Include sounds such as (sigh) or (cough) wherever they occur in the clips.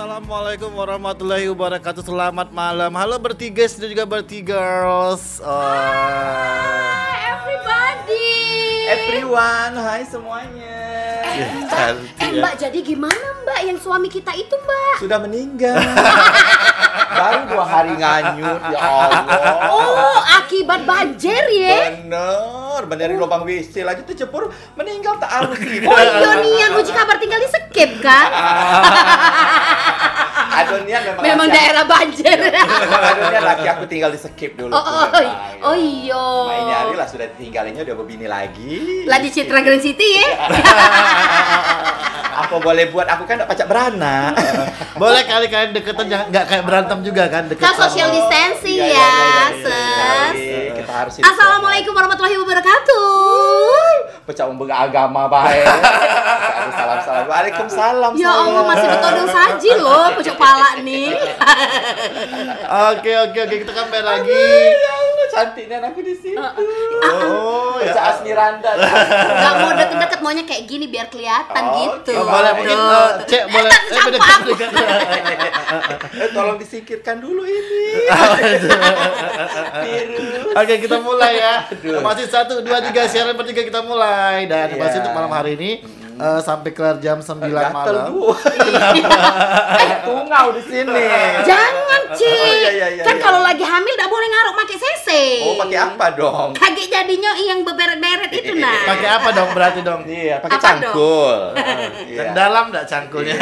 Assalamualaikum warahmatullahi wabarakatuh. Selamat malam. Halo bertiga dan juga bertigirls. Oh. Everybody. Everyone, hai semuanya. Ya, Eh, cantik eh, ya. Mbak, jadi gimana Mbak yang suami kita itu Mbak? Sudah meninggal. (laughs) Baru dua hari nganyut, ya Allah. Oh, akibat banjir ya? Bener, bener dari lubang WC lagi tuh cepur meninggal tak arti. Oh iya (laughs) Nian, uji kabar tinggal di skip kan? (laughs) Adonian memang Memang laki- daerah banjir. Adonian laki aku tinggal di skip dulu. Oh, tuh, oh, memang. oh iya. Ma ini hari lah sudah ditinggalinya udah begini lagi. Lah di Citra Grand City ya? Apa boleh buat aku kan gak pacak beranak. Boleh kali kalian deketan jangan nggak kayak berantem juga kan deketan. social distancing Iya, iya, ya, iya, iya, iya. ses. Iya, Kita harus hidup Assalamualaikum warahmatullahi wabarakatuh. pecah umbeng agama baik. Harus salam-salam. Waalaikumsalam. Ya Allah masih betodong saji loh pucuk pala nih. (laughs) Oke oke oke kita kembali lagi. Ya cantiknya aku di sini. Oh ya. Pecah Asmiranda. Gak mau deket-deket maunya kayak gini biar kelihatan Oh, gitu. Oh, boleh mungkin eh, cek boleh. Eh, Eh. (laughs) Eh, tolong disingkirkan dulu ini. (laughs) Virus. Oke kita mulai ya. Masih satu dua tiga siaran bertiga kita mulai dan Iya. masih untuk malam hari ini eh, sampai kelar jam 9 Gatel, malam. Bu. (laughs) Eh, Tungau di sini. Jangan, Ci. Oh, iya, iya, iya, kan iya. kalau lagi hamil gak boleh ngaruk pakai CC. Oh, pakai apa dong? Kaget jadinya yang beberet-beret itu nah. (laughs) Pakai apa dong berarti dong? Iya, pakai cangkul. (laughs) Dan Iya. dalam enggak cangkulnya?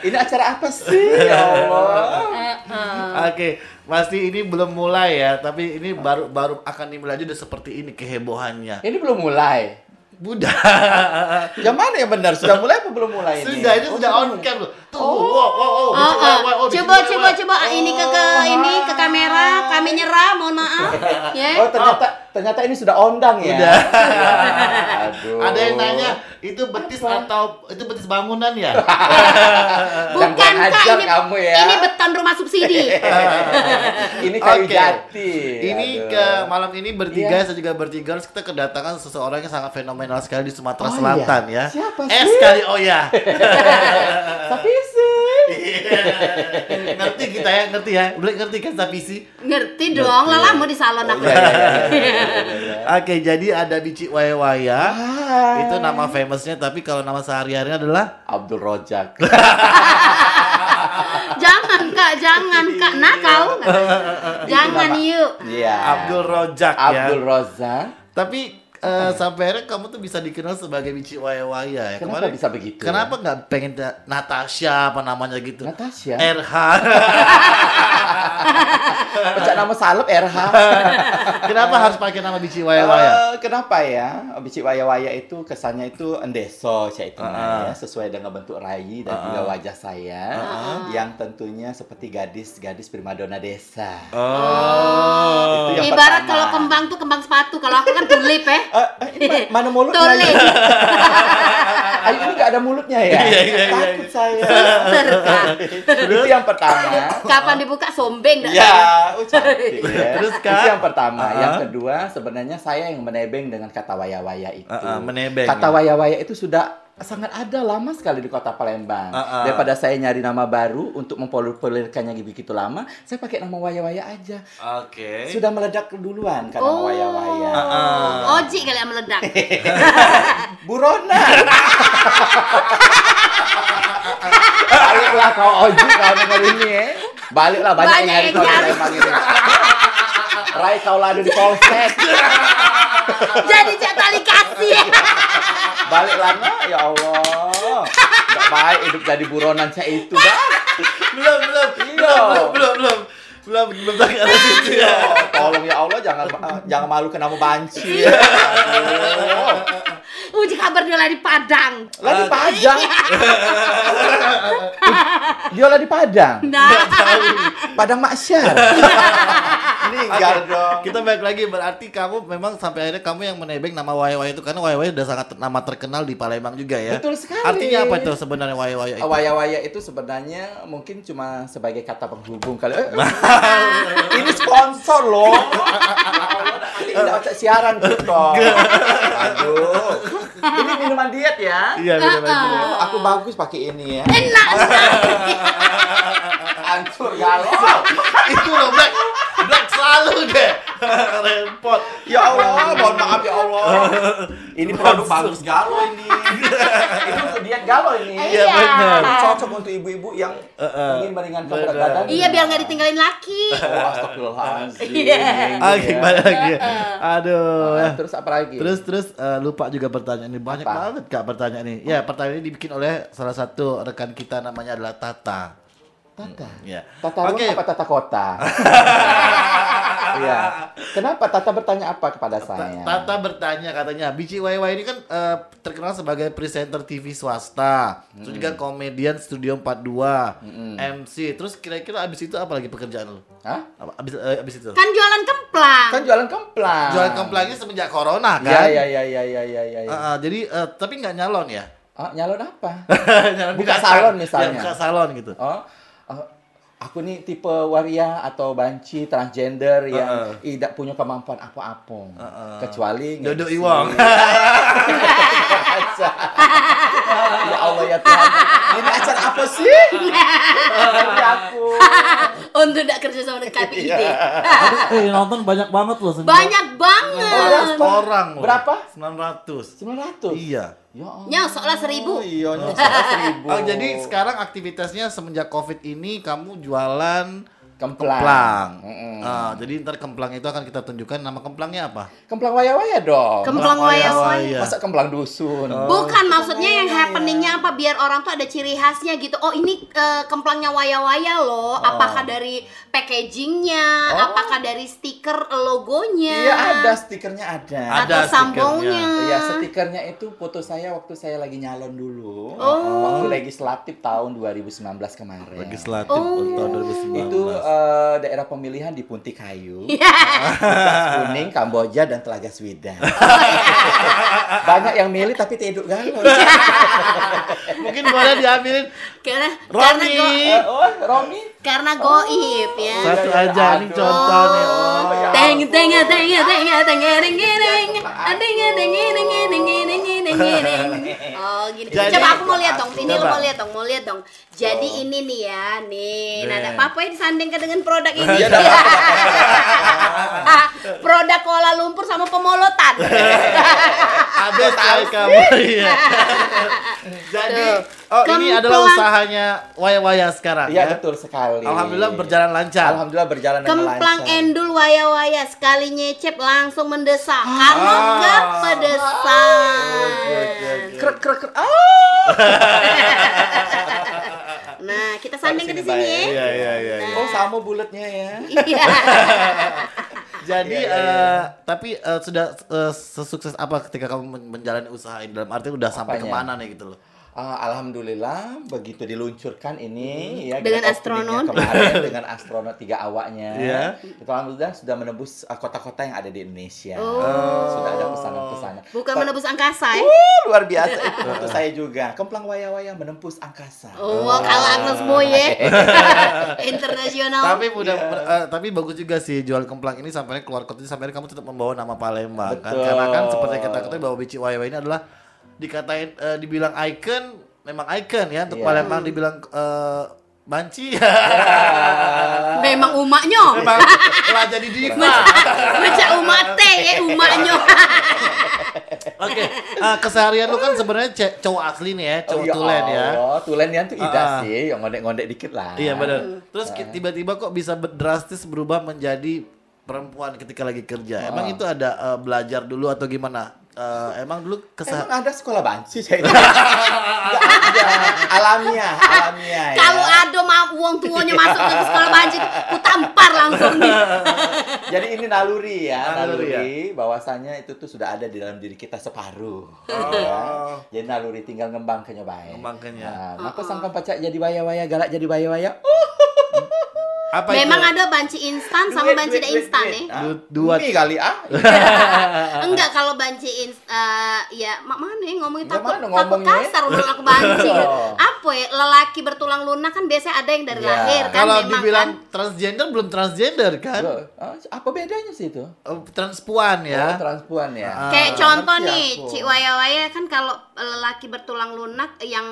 Ini acara apa sih? Ya Allah. Eh, eh. Oke, pasti ini belum mulai ya, tapi ini baru baru akan dimulai aja udah seperti ini kehebohannya. Ini belum mulai. Budak. Yang mana yang benar? Sudah mulai apa belum mulai ini? Sudah ini Oh, sudah on cam loh. Tuh, wow, wow, wow. Oh, oh. wow, wow, oh, Coba wow, coba wow. coba ini ke ke ini ke kamera, kami nyerah, mohon maaf. (laughs) Ya. Oh, ternyata ternyata ini sudah ondang ya. Udah. Aduh. Ada yang nanya, itu betis atau itu betis bangunan ya? (laughs) Bukan Kak, ini, kamu ya. ini beton rumah subsidi. (laughs) ini kayu Oke. jati. Ini Aduh. ke malam ini bertiga, Iya. saya juga bertiga, kita kedatangan seseorang yang sangat fenomenal sekali di Sumatera Oh, Selatan iya. ya. Siapa Es sih? kali oh ya. Tapi sih. ngerti kita ya, ngerti ya. Boleh ngerti kan Sapisi? Ngerti dong, lah lama di salon aku. Iya, iya, iya, iya, iya. Oke, jadi ada Bici Waya Hai. Itu nama famousnya, tapi kalau nama sehari-harinya adalah Abdul Rojak. (laughs) Jangan Kak, jangan Kak, nakal. Jangan yuk. Iya. Abdul Rojak ya. Abdul Rozak. Tapi eh, sampai akhirnya kamu tuh bisa dikenal sebagai Bici Waya ya. Kenapa bisa begitu? Kenapa nggak pengen ta- Natasha apa namanya gitu? Natasha. RH. Pecah (laughs) nama salep RH. (laughs) Kenapa harus pakai nama Bici Waya Eh, kenapa ya? Bici waya-waya itu kesannya itu endeso saya itu Ah. ya, sesuai dengan bentuk rayi dan Ah. juga wajah saya yang tentunya seperti gadis-gadis primadona desa. Oh. Itu yang Ibarat pertama. kalau kembang tuh kembang sepatu, kalau aku kan tulip ya. Eh, eh, ma- mana mulutnya? Tulip. (laughs) Ayo ini nggak ada mulutnya ya? Iya, iya, iya, Takut saya. Suster, Kak. itu yang pertama. Kapan dibuka sombeng dah. Ya, oh cantik (laughs) ya. Terus, Kak? Itu yang pertama. Ah. Yang kedua, sebenarnya saya yang menebeng dengan kata waya-waya itu. Ah, menebeng, Kata ya. waya-waya itu sudah sangat ada lama sekali di kota Palembang. Ah, ah. Daripada saya nyari nama baru untuk mempopulerkannya begitu lama, saya pakai nama waya-waya aja. Oke. Sudah meledak duluan kan Oh. waya-waya. Ah, ah. Oji kali yang meledak. (laughs) Burona. Baliklah kau Oji kau denger ini ya. Baliklah banyak, Banyak yang nyari kau. Palembang ini. Rai kau ladu di polsek. Jadi cak tali kasih. Baliklah nak, ya Allah. Gak baik hidup jadi buronan saya itu dah. belum belum Iya. belum belum belum belum belum arah situ ya. Ya, tolong ya Allah jangan eh, jangan malu kena mau banci. Aduh. Uji kabar dia lagi di Padang. Lah di Padang. (laughs) Dia lah di Padang. Nah, Padang (laughs) Masyar. Meninggal dong. Kita balik lagi berarti kamu memang sampai akhirnya kamu yang menebeng nama Waya Waya itu karena Waya Waya udah sangat nama terkenal di Palembang juga ya. Betul sekali. Artinya apa itu sebenarnya Waya itu? Waya-waya itu sebenarnya mungkin cuma sebagai kata penghubung kali. Eh, ini sponsor loh. (laughs) Ini tidak siaran gitu. Aduh. Ini minuman diet ya. Iya benar benar. Oh, aku bagus pakai ini ya. enak (laughs) hancur galau. itu loh Black. Black selalu deh. Repot. Ya Allah, mohon maaf ya Allah. Ini produk bagus galau ini. itu dia galau ini. Iya, iya, benar. Cocok untuk ibu-ibu yang eh, eh. ingin meringankan berat badan. Iya, biar nggak ditinggalin laki. Oh, astagfirullah Iya. iya. lagi lagi. Aduh. Terus apa lagi? Terus terus eh, lupa juga pertanyaan ini. Banyak banget Kak pertanyaan ini. Ya, pertanyaan ini dibikin oleh salah satu rekan kita namanya adalah Tata. Tata. Ya. Tata ruang Oke. apa tata kota? (laughs) Iya. Kenapa Tata bertanya apa kepada saya? Tata bertanya katanya Bici YY ini kan eh, terkenal sebagai presenter TV swasta, terus juga komedian Studio 42, MC. Terus kira-kira abis itu apa lagi pekerjaan lu? Hah? Apa, abis, eh, abis itu? Kan jualan kemplang. Kan jualan kemplang. Jualan kemplangnya semenjak corona kan? ya ya ya ya ya ya. ya. Ah, ah, jadi eh, tapi nggak nyalon ya? Ah, nyalon apa? (laughs) Nyalon Buka binatang. salon misalnya. Ya, buka salon gitu. Oh, oh, aku nih tipe waria atau banci transgender yang tidak punya kemampuan apa-apa. Kecuali Dodo ngisi- Iwang. (laughs) ya Allah ya Tuhan. Ini acara apa sih? (laughs) Ngerti aku. Untuk tidak kerja sama dengan KPID. Eh nonton banyak banget loh. Banyak banget. orang loh. Berapa? 900. 900. Iya. Ya Allah. Nyosok lah seribu. Iya, nyosok (laughs) seribu. Oh, jadi sekarang aktivitasnya semenjak Covid ini kamu jualan kemplang. kemplang. Mm-mm. Ah, jadi ntar kemplang itu akan kita tunjukkan nama kemplangnya apa? Kemplang waya-waya dong. Kemplang waya-waya. Masa kemplang dusun? Bukan maksudnya yang happeningnya apa biar orang tuh ada ciri khasnya gitu. Oh ini eh, kemplangnya waya-waya loh. Apakah dari packagingnya? Oh. Apakah dari stiker logonya? Iya ada stikernya ada. Ada Atau sambungnya? Iya stikernya itu foto saya waktu saya lagi nyalon dulu. Oh. Waktu legislatif tahun 2019 kemarin. Legislatif Oh. tahun 2019. Itu eh, daerah pemilihan di Punti Kayu, Iya. Kuning, Kamboja dan Telaga Sweden. Banyak yang milih tapi tidak galau. Mungkin boleh diambilin karena karena Romi. go, Eh, oh, Romi. Karena goib ya. Satu iya, aja ini contoh nih. Oh. ya Teng teng teng teng teng teng teng teng Oh gini. Jadi- Coba aku mau lihat dong. Ini mau lihat dong, mau lihat dong. Jadi ini nih ya, nih Nih. nada papa ya disandingkan dengan produk ini. Iya. Ah, produk Kuala Lumpur sama pemolotan. Ada sekali kamu. Iya. Jadi, oh ini Kemplang. adalah usahanya Waya-Waya sekarang Iya ya. betul sekali. Alhamdulillah berjalan lancar. Alhamdulillah berjalan dengan Kemplang lancar. endul waya-waya sekali nyecep langsung mendesak karena Ah. gak pedesan. Krek krek krek. Ah. (laughs) Nah, kita sanding ke sini di sini ya. Iya, iya, iya. iya. Oh sama bulatnya ya. Iya. (laughs) Jadi Iya, iya, eh, tapi eh, sudah eh, sesukses apa ketika kamu men- menjalani usaha ini dalam arti udah sampai Apanya? ke mana nih gitu loh? Ah, Alhamdulillah begitu diluncurkan ini ya Dengan astronot. kemarin (laughs) dengan astronot tiga awaknya Iya. itu alhamdulillah sudah menembus uh, kota-kota yang ada di Indonesia Oh. sudah ada pesanan-pesanan Bukan menebus angkasa ya. Uh, luar biasa (laughs) itu untuk saya juga kemplang waya-waya menembus angkasa Oh, kalau Agnes Boy ya. (laughs) Internasional. Tapi udah eh, tapi bagus juga sih jual kemplang ini sampai keluar kota sampai kamu tetap membawa nama Palembang kan karena kan seperti kita ketahui bahwa Bici Waya ini adalah dikatain eh, dibilang icon memang icon ya untuk Iya. Palembang dibilang eh, banci Memang umaknya. memang telah jadi diva. Macam umat teh ya umaknya. Oke, eh, keseharian lu kan sebenarnya cowok asli nih ya, cowok Oh, tulen ya. Allah, tulennya tuh ida Ah. sih yang ngondek-ngondek dikit lah Iya benar. Terus ki- tiba-tiba kok bisa drastis berubah menjadi perempuan ketika lagi kerja. Emang itu ada eh, belajar dulu atau gimana? Eh, emang dulu keseharian Emang ada sekolah banci saya (laughs) ada. alamiah alamiah ya. Kalau ada mau uang tuanya masuk ke sekolah banci, ku tampar langsung nih. (laughs) Jadi ini naluri ya, Naluri naluri, ya? bahwasanya itu tuh sudah ada di dalam diri kita separuh. Ya. Jadi naluri tinggal ngembangkannya baik. Ngembangkannya. Nah, kenapa sangka pacak jadi waya-waya, galak jadi waya-waya? Oh, apa Memang itu? ada banci instan sama duit, banci tidak instan duit. ya. Du- dua- Mie kali ah. (laughs) Enggak kalau banci eh, ya mak mana ya ngomongin takut mana takut ngomongnya. kasar udah aku banci. (laughs) Oh. Apa ya lelaki bertulang lunak kan biasanya ada yang dari Ya. lahir kan Kalau dibilang kan. transgender belum transgender kan? Loh, ah, apa bedanya sih itu? Eh, transpuan Oh, ya. transpuan ya. Ah. Kayak contoh nih, aku. Cik Waya Waya kan kalau lelaki bertulang lunak yang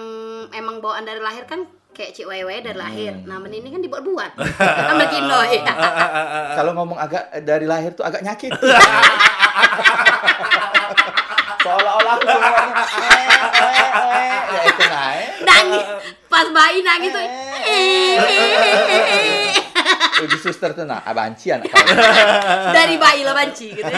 emang bawaan dari lahir kan kayak Cik Waya dari lahir. Hmm. Nah, ini kan dibuat-buat. Kan begini ya. Kalau ngomong agak dari lahir tuh agak nyakit. (laughs) Seolah-olah aku semuanya. Eh, eh, eh. Ya itu naik. Nangis pas bayi nangis tuh. Uji suster tuh nah, abanci anak (laughs) Dari bayi lah banci gitu.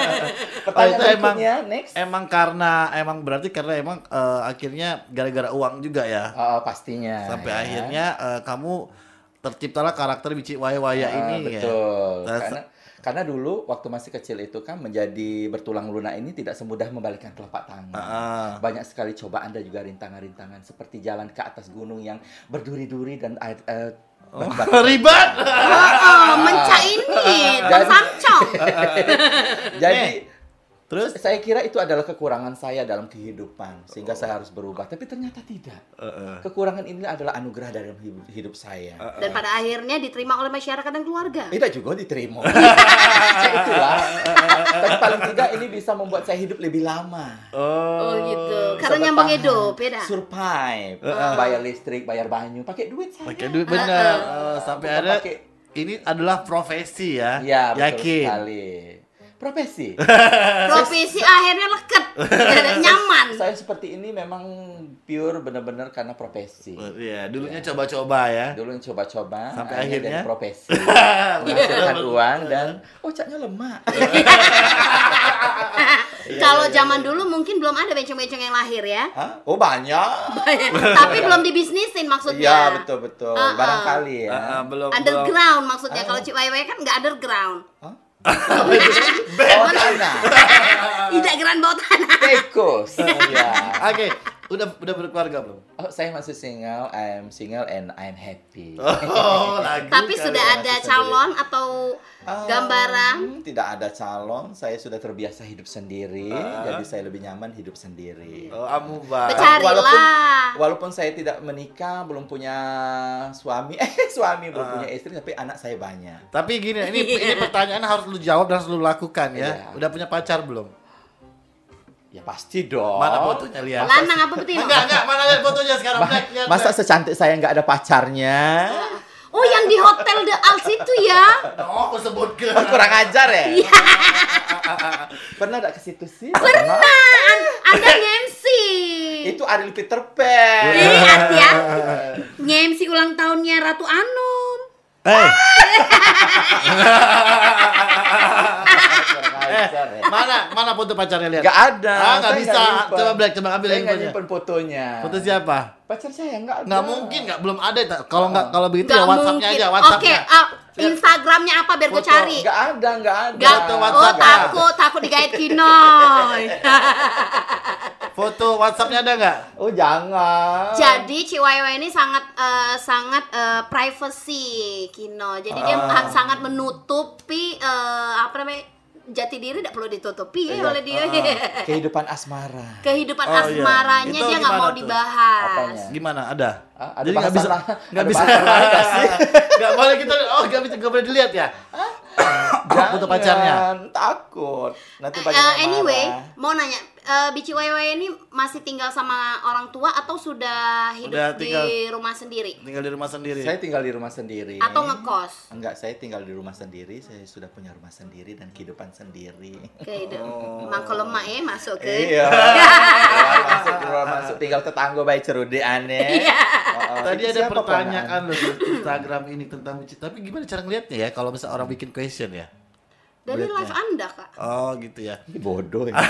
(laughs) Pertanyaan itu emang- next. Emang karena emang berarti karena emang eh, akhirnya gara-gara uang juga ya. Oh, pastinya. Sampai ya. akhirnya eh, kamu terciptalah karakter Bici Waya Waya Ah, ini ya. betul. Karena karena dulu waktu masih kecil itu kan menjadi bertulang lunak ini tidak semudah membalikkan telapak tangan. Ah, Banyak sekali cobaan dan juga rintangan-rintangan seperti jalan ke atas gunung yang berduri-duri dan air eh, batu-batu. Ribet. (laughs) Oh, mencak ini, Dan- samcong. (laughs) Jadi Terus saya kira itu adalah kekurangan saya dalam kehidupan sehingga saya harus berubah. Tapi ternyata tidak. eh, Kekurangan ini adalah anugerah dalam hidup, hidup saya. Dan pada akhirnya diterima oleh masyarakat dan keluarga. Tidak juga diterima. (laughs) Ya, Itulah. Tapi paling tidak ini bisa membuat saya hidup lebih lama. Oh gitu. Bisa Karena nyambung hidup, beda. Survive, bayar listrik, bayar banyu, pakai duit saya. pakai duit bener. Eh, sampai Bukan ada pakai- ini adalah profesi ya. Iya, betul Yakin. sekali. Profesi. (laughs) Profesi akhirnya leket, Jadi (laughs) nyaman. saya seperti ini memang pure benar-benar karena profesi. Iya, dulunya coba-coba ya. Dulu yang coba-coba, Sampai akhirnya? jadi profesi. (laughs) Menghasilkan uang dan oh catnya lemak. Iya, Kalau iya, zaman dulu mungkin belum ada bencong-bencong yang lahir ya. Hah? Oh banyak. Tapi belum dibisnisin maksudnya. Iya betul betul. Uh-uh. Barangkali ya. Ah, ah, belum belum. Underground maksudnya. Ah. Kalau Ciwaiwai kan nggak underground. Hah? Oh tanah. Tidak grand bawah tanah. Tikus. Iya. Oke, udah udah berkeluarga belum? Oh, saya masih single. I'm single and I'm happy. (laughs) Oh, lagu Tapi sudah ya. ada masih calon atau Um, gambaran? Tidak ada calon. Saya sudah terbiasa hidup sendiri. Jadi saya lebih nyaman hidup sendiri. Oh. Becari. Walaupun walaupun saya tidak menikah, belum punya suami, (laughs) eh suami belum Ah. punya istri, tapi anak saya banyak. Tapi gini, ini ini (laughs) pertanyaan harus lu jawab dan harus lu lakukan ya. Iya. Udah punya pacar belum? Ya pasti dong. Mana fotonya lihat? Lanang apa betul? Enggak, enggak, mana lihat fotonya sekarang? Ma- Black, lihat, masa Black. secantik saya nggak ada pacarnya? Oh yang di hotel The Alps itu ya? Oh, aku sebut ke. Oh, kurang ajar ya? Iya. Pernah nggak ke situ sih? Pernah. An- Anda ngemsi. Itu Ariel Peter Pan. Lihat ya. Ngemsi ulang tahunnya Ratu Anum. Eh, (laughs) Eh, ajar ya. mana mana foto pacarnya lihat? Nggak ada. Ah, nggak Saya bisa. nyimpen. Coba Black, coba ambil Saya handphonenya. nyimpen fotonya. Foto siapa? Pacar saya nggak ada. Nggak mungkin, nggak belum ada. Kalau nggak kalau begitu ya WhatsAppnya aja, Oke, WhatsAppnya. ah, Instagramnya apa biar gue cari? Nggak ada, nggak ada. Gak, Foto oh WhatsApp ya? takut, takut digait kinoy. (laughs) (laughs) Foto WhatsAppnya ada nggak? Oh jangan. Jadi Ciwaiwa ini sangat eh, sangat eh, privacy Kino. Jadi dia Ah. sangat menutupi eh, apa namanya jati diri tidak perlu ditutupi ya Iya. oleh dia. (laughs) Kehidupan asmara. Kehidupan Oh, iya. asmaranya Itu dia nggak mau tuh? dibahas. Apanya? Gimana? Ada? Ah, ada Jadi nggak bisa, nggak bisa, (laughs) nggak boleh kita, oh nggak bisa, nggak boleh dilihat ya? Foto pacarnya. Jangan, Takut. Nanti yang anyway, marah. mau nanya, eh, Bici Wewe ini masih tinggal sama orang tua atau sudah hidup Udah di tinggal. rumah sendiri? Tinggal di rumah sendiri. Saya tinggal di rumah sendiri. Atau ngekos? Enggak, saya tinggal di rumah sendiri. Saya sudah punya rumah sendiri dan kehidupan sendiri. Kehidup. Oh. Mangko lemak ya masuk ke. Iya. (laughs) Keluar masuk keluar masuk tinggal tetangga baik cerudi aneh. Iya. Oh, oh, Tadi itu ada pertanyaan loh di Instagram ini tentang Bici. Tapi gimana cara ngeliatnya ya kalau misalnya orang bikin question ya? Dari Lihatnya. live Anda, Kak. Oh gitu ya. Ih, bodoh ya. (laughs)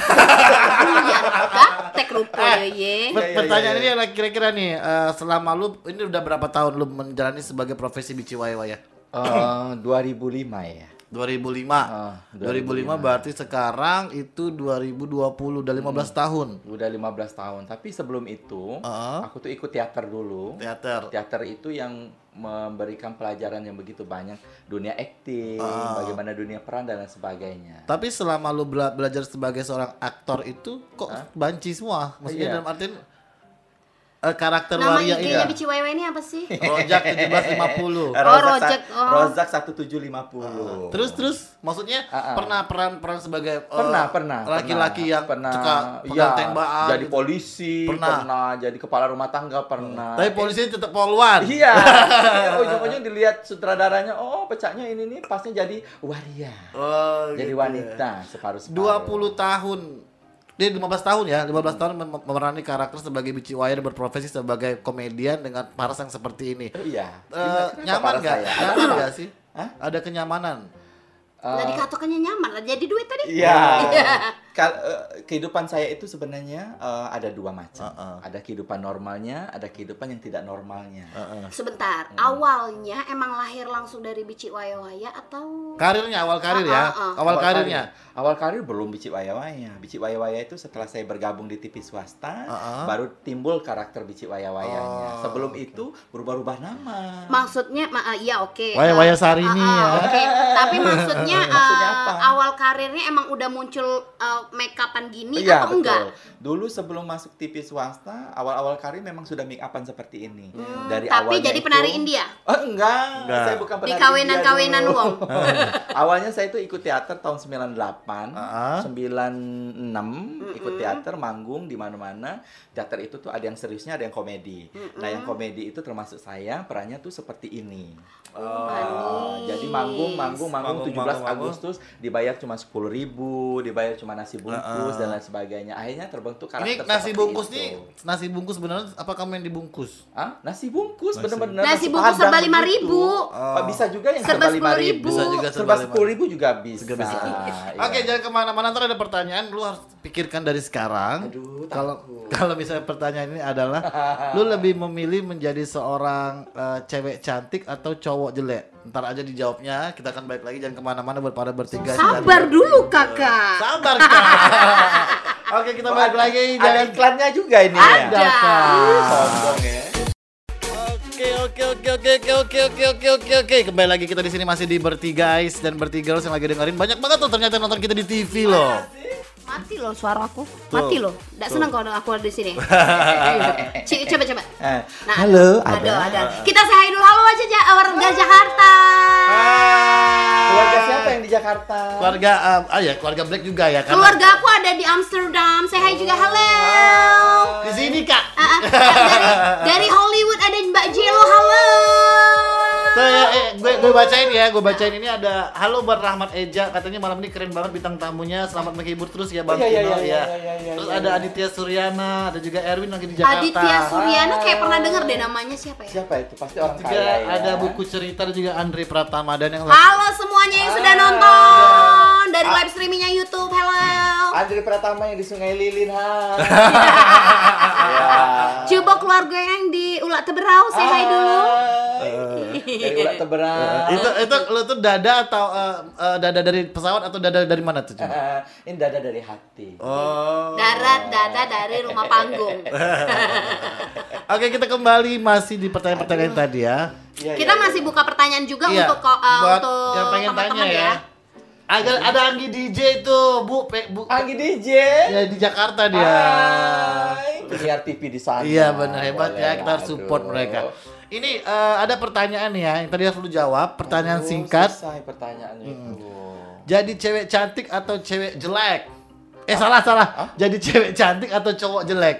Iya, Kak. Tek rupo ya, ye. Iya, iya, pertanyaan iya, ini adalah kira-kira nih eh, selama lu ini udah berapa tahun lu menjalani sebagai profesi Bici Waya Waya? Eh, 2005 ya. 2005. Ah, 2005 berarti sekarang itu 2020 udah 15 tahun. Udah 15 tahun. Tapi sebelum itu, Ah. aku tuh ikut teater dulu. Teater. Teater itu yang memberikan pelajaran yang begitu banyak dunia akting, Ah. bagaimana dunia peran dan lain sebagainya. Tapi selama lu bela- belajar sebagai seorang aktor itu kok banci semua? Maksudnya Iya. dalam artian eh, karakter Nama waria IG-nya ini. Bici Wewe ini apa sih? Rojak 1750. Oh, Rojak, oh. Rozak 1750. Terus terus maksudnya Ah, ah. pernah peran-peran sebagai eh, pernah pernah laki-laki yang pernah suka pegang ya, tembakan jadi gitu. polisi Pernah. pernah. jadi kepala rumah tangga pernah Tapi polisi tetap poluan. iya (laughs) ujung-ujung dilihat sutradaranya oh pecahnya ini nih pasnya jadi waria Oh, jadi gitu wanita separuh separuh 20 tahun dia 15 tahun ya, 15 tahun mem- memerani karakter sebagai Bici Waya dan berprofesi sebagai komedian dengan paras yang seperti ini. Oh, iya. Eh, Gimana- kenapa nyaman para nggak? saya? Nyaman nggak sih? Hah? Ada kenyamanan. Nah, dikatakannya nyaman lah jadi duit tadi. Iya. Iya. Eh, kehidupan saya itu sebenarnya uh, ada dua macam. Uh -uh. Ada kehidupan normalnya, ada kehidupan yang tidak normalnya. Uh -uh. Sebentar, uh. awalnya emang lahir langsung dari bici waya-waya atau karirnya awal karir ya? Uh -uh. Awal, awal karirnya. Karir. Awal karir belum bici waya-waya. Bici waya-waya itu setelah saya bergabung di TV swasta, uh -uh. baru timbul karakter bici waya-wayanya. Uh, Sebelum okay. itu berubah-ubah nama. Maksudnya ma eh, iya, nah, ya oke. Okay. Waya-waya Sarini uh, uh, ya. Okay. Tapi maksudnya, uh, (laughs) maksudnya apa? awal karirnya emang udah muncul uh, make upan gini Iya atau betul. enggak? Dulu sebelum masuk TV swasta, awal-awal karir memang sudah make upan seperti ini. Hmm, Dari tapi jadi itu- penari India. Oh, enggak. Enggak. saya bukan Di penari kawinan-kawinan India dulu. wong. (laughs) (laughs) Awalnya saya itu ikut teater tahun 98, Ah. 96 ikut teater, manggung di mana-mana. Teater itu tuh ada yang seriusnya, ada yang komedi. Nah, yang komedi itu termasuk saya, perannya tuh seperti ini. Ah, jadi manggung, manggung, manggung Manggung, 17 manggung, manggung. Agustus dibayar cuma 10.000 ribu, dibayar cuma nasi bungkus dan lain sebagainya. Akhirnya terbentuk Ah. Ini karakter nasi bungkus itu. nih, nasi bungkus beneran apa kamu yang dibungkus? Ah, nasi bungkus Nasi- bener-bener Nasi bungkus Padang serba lima ribu. Pak, bisa juga yang Serba lima ribu. 10.000. Bisa juga serba sepuluh ribu juga bisa. Juga bisa. Iya. Oke, jangan ke mana-mana. Ntar ada pertanyaan, lu harus pikirkan dari sekarang. Aduh, Kalau kalau misalnya pertanyaan ini adalah, lu lebih memilih menjadi seorang eh, cewek cantik atau cowok jelek? Ntar aja dijawabnya. Kita akan balik lagi jangan ke mana-mana buat pada bertiga. Sabar Dan- dulu kakak. Sabar kak. Oke, kita balik lagi. Ada Jangan iklannya juga ini ada ya. kak. Sombong ya. Oke oke oke oke oke oke oke oke oke oke kembali lagi kita di sini masih di bertiga guys dan bertiga yang lagi dengerin banyak banget tuh ternyata nonton kita di TV loh. Mati loh suara aku. Mati loh. Enggak senang kalau aku ada di sini. (laughs) Ci- coba coba. Eh, Nah, Halo, ada. ada. ada. Kita say dulu halo aja ja, warga Jakarta. Keluarga siapa yang di Jakarta? Keluarga um, ah ya keluarga Black juga ya karena Keluarga aku ada di Amsterdam. Say hi juga halo. di sini kak. Dari, dari (laughs) Hollywood gue gue bacain ya, gue bacain ini ada halo buat Rahmat Eja katanya malam ini keren banget bintang tamunya, selamat menghibur terus ya Bang Iya, iya, iya, ya. iya, iya, iya, Terus ada. Aditya Suryana, ada juga Erwin lagi di Jakarta. Aditya Suryana kayak pernah denger deh namanya siapa ya? Siapa itu? Pasti orang juga kaya ya. ada buku cerita dan juga Andre Pratama dan yang Halo semuanya yang sudah Ah, nonton dari Ah. live streamingnya YouTube. Hello. (laughs) Andri Pratama yang di Sungai Lilin, hai. ya. Coba keluarga yang di Ulak Teberau, say hi dulu. Hai. Dari Ulat Teberang. Itu itu lu tuh dada atau eh, dada dari pesawat atau dada dari mana tuh cuma? Ini dada dari hati. Oh. Darat dada dari rumah panggung. (laughs) Oke, kita kembali masih di pertanyaan-pertanyaan tadi ya. Iya, Kita iya, masih iya. buka pertanyaan juga Iya, untuk uh, buat untuk yang pengen tanya teman-teman ya. Ada ada Anggi DJ tuh, Bu, Pe- Bu. Anggi DJ. Ya di Jakarta dia. Hai. Penyiar TV di sana. Iya benar hebat Boleh ya, kita harus support aduh. mereka. Ini eh, ada pertanyaan ya, yang tadi harus lu jawab. Pertanyaan Aduh, singkat. Selesai pertanyaannya itu. Jadi cewek cantik atau cewek jelek? Eh salah salah. Jadi cewek cantik atau cowok jelek?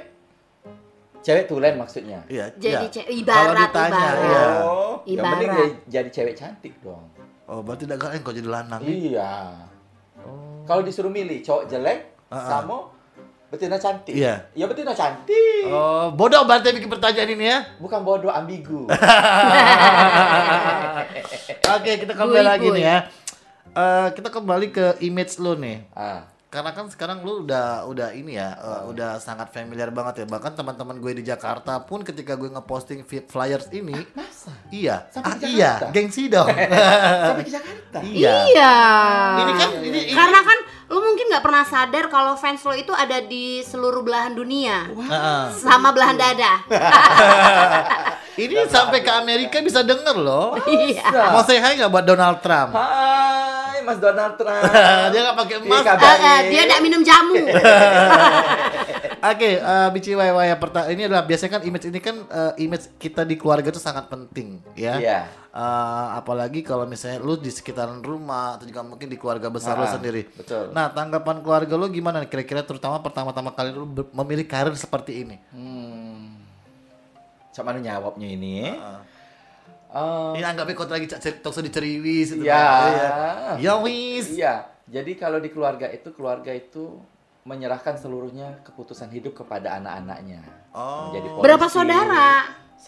Cewek tulen maksudnya. Iya. Jadi iya. ce- ibarat, Kalau ditanya, ibarat. iya. Oh, yang Ibarat. penting jadi, jadi cewek cantik dong. Oh, berarti tidak kalian kok jadi lanang. Iya. Kalau disuruh milih cowok jelek Ah, ah. sama betina cantik. Iya. Ya betina cantik. Oh, bodoh berarti bikin pertanyaan ini ya. Bukan bodoh ambigu. (laughs) Oke, kita kembali Bui, lagi nih ya. Eh, kita kembali ke image lu nih. ah. Karena kan sekarang lu udah udah ini ya, eh, udah sangat familiar banget ya. Bahkan teman-teman gue di Jakarta pun ketika gue ngeposting flyers ini, Masa? iya, Sampai ah, iya, Jakarta? gengsi dong. (laughs) Sampai ke Jakarta. iya. Iya. Ini kan ini, ini Karena kan lu mungkin nggak pernah sadar kalau fans lo itu ada di seluruh belahan dunia. Heeh. Sama belahan dada. (laughs) ini sampai ke Amerika bisa denger loh. Iya. Mau say hi nggak buat Donald Trump? Mas Donald Trump. (laughs) Dia nggak pakai emas. Kabar. Eh, eh, dia tidak minum jamu. (laughs) Oke, eh Bici Waya ya pertama ini adalah biasanya kan image ini kan eh, image kita di keluarga itu sangat penting ya. Iya. Eh, apalagi kalau misalnya lu di sekitaran rumah atau juga mungkin di keluarga besar lu Ah, sendiri. betul. Nah, tanggapan keluarga lu gimana nih kira-kira terutama pertama-tama kali lu memilih karir seperti ini? Hmm. Cak mana jawabnya ini? Heeh. Eh, Ini anggapnya kau lagi cek tok di ceriwis itu. Iya. Ya wis. Iya, jadi kalau di keluarga itu keluarga itu menyerahkan seluruhnya keputusan hidup kepada anak-anaknya. Oh. Menjadi polisi. Berapa saudara?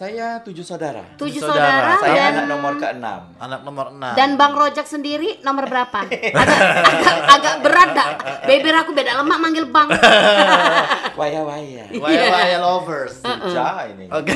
Saya tujuh saudara. Tujuh saudara. saudara, Saya dan anak nomor keenam. Anak nomor 6. dan Bang Rojak sendiri nomor berapa? (laughs) Agak, agak, agak berat dak. Beber aku beda lemak manggil Bang. Waya-waya. Waya Waya lovers. Puja ini. Oke.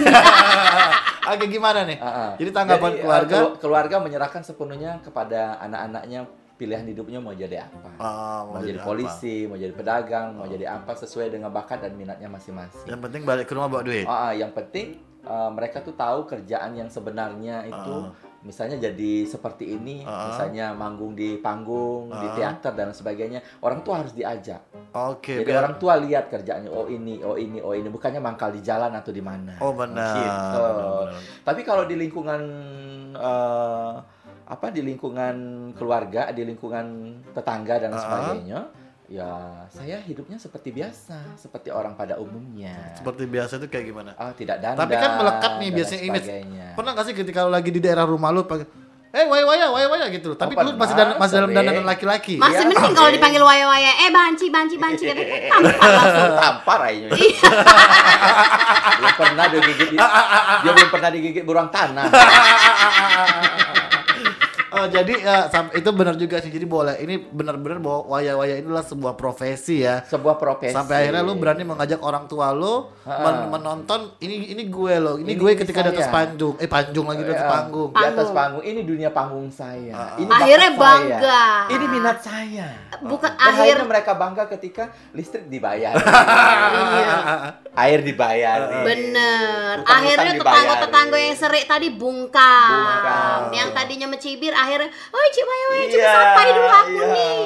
(laughs) Oke gimana nih? Ah, ah. Jadi tanggapan Jadi, eh, keluarga? kelu- keluarga menyerahkan sepenuhnya kepada anak-anaknya pilihan hidupnya mau jadi apa. Oh, mau, jadi, polisi, mau jadi pedagang, mau jadi apa sesuai dengan bakat dan minatnya masing-masing. Yang penting balik ke rumah bawa duit. Ah, ah, yang penting eh, mereka tuh tahu kerjaan yang sebenarnya itu Ah. misalnya jadi seperti ini, Ah. misalnya manggung di panggung, di Ah. teater dan sebagainya. Orang tua harus diajak. Oke. Jadi biar- orang tua lihat kerjaannya, oh ini, oh ini, oh ini, bukannya mangkal di jalan atau di mana. Oh benar. Gitu. benar, benar. Tapi kalau di lingkungan eh, apa di lingkungan keluarga, di lingkungan tetangga dan Ah. sebagainya, ya saya hidupnya seperti biasa, seperti orang pada umumnya. Seperti biasa itu kayak gimana? Ah, tidak dandan. Tapi kan melekat nih biasanya image. sebagainya. Pernah gak sih ketika lu lagi di daerah rumah lu panggil, eh waya waya waya waya gitu loh. Tapi Oh, lu masih dan, masih dalam dandanan laki-laki. Masih Iya, mending kalau oke. dipanggil waya-waya, eh banci banci banci gitu. (laughs) Tampar langsung. tampar aja. (laughs) Iya. belum pernah digigit (laughs) dia belum pernah digigit burung tanah. Oh, jadi ya, itu benar juga sih. Jadi boleh. Ini benar-benar bahwa waya-waya inilah sebuah profesi ya. Sebuah profesi. Sampai akhirnya lu berani mengajak orang tua lu men- menonton ini ini gue loh. Ini, Ini gue ketika di atas panggung. Eh panjung lagi di atas panggung. Di atas Panggung. Ini dunia panggung saya. Ah. Ini Akhirnya bakat saya. bangga. Ini minat saya. Bukan Dan akhir akhirnya mereka bangga ketika listrik dibayar. (laughs) Iya. Air dibayar. Bener. Akhirnya tetangga-tetangga yang serik tadi bungkam. Bungkam. Yang tadinya mencibir akhirnya, "Oi, Cik Waya Waya, coba Iya, sapai dulu aku iya. nih."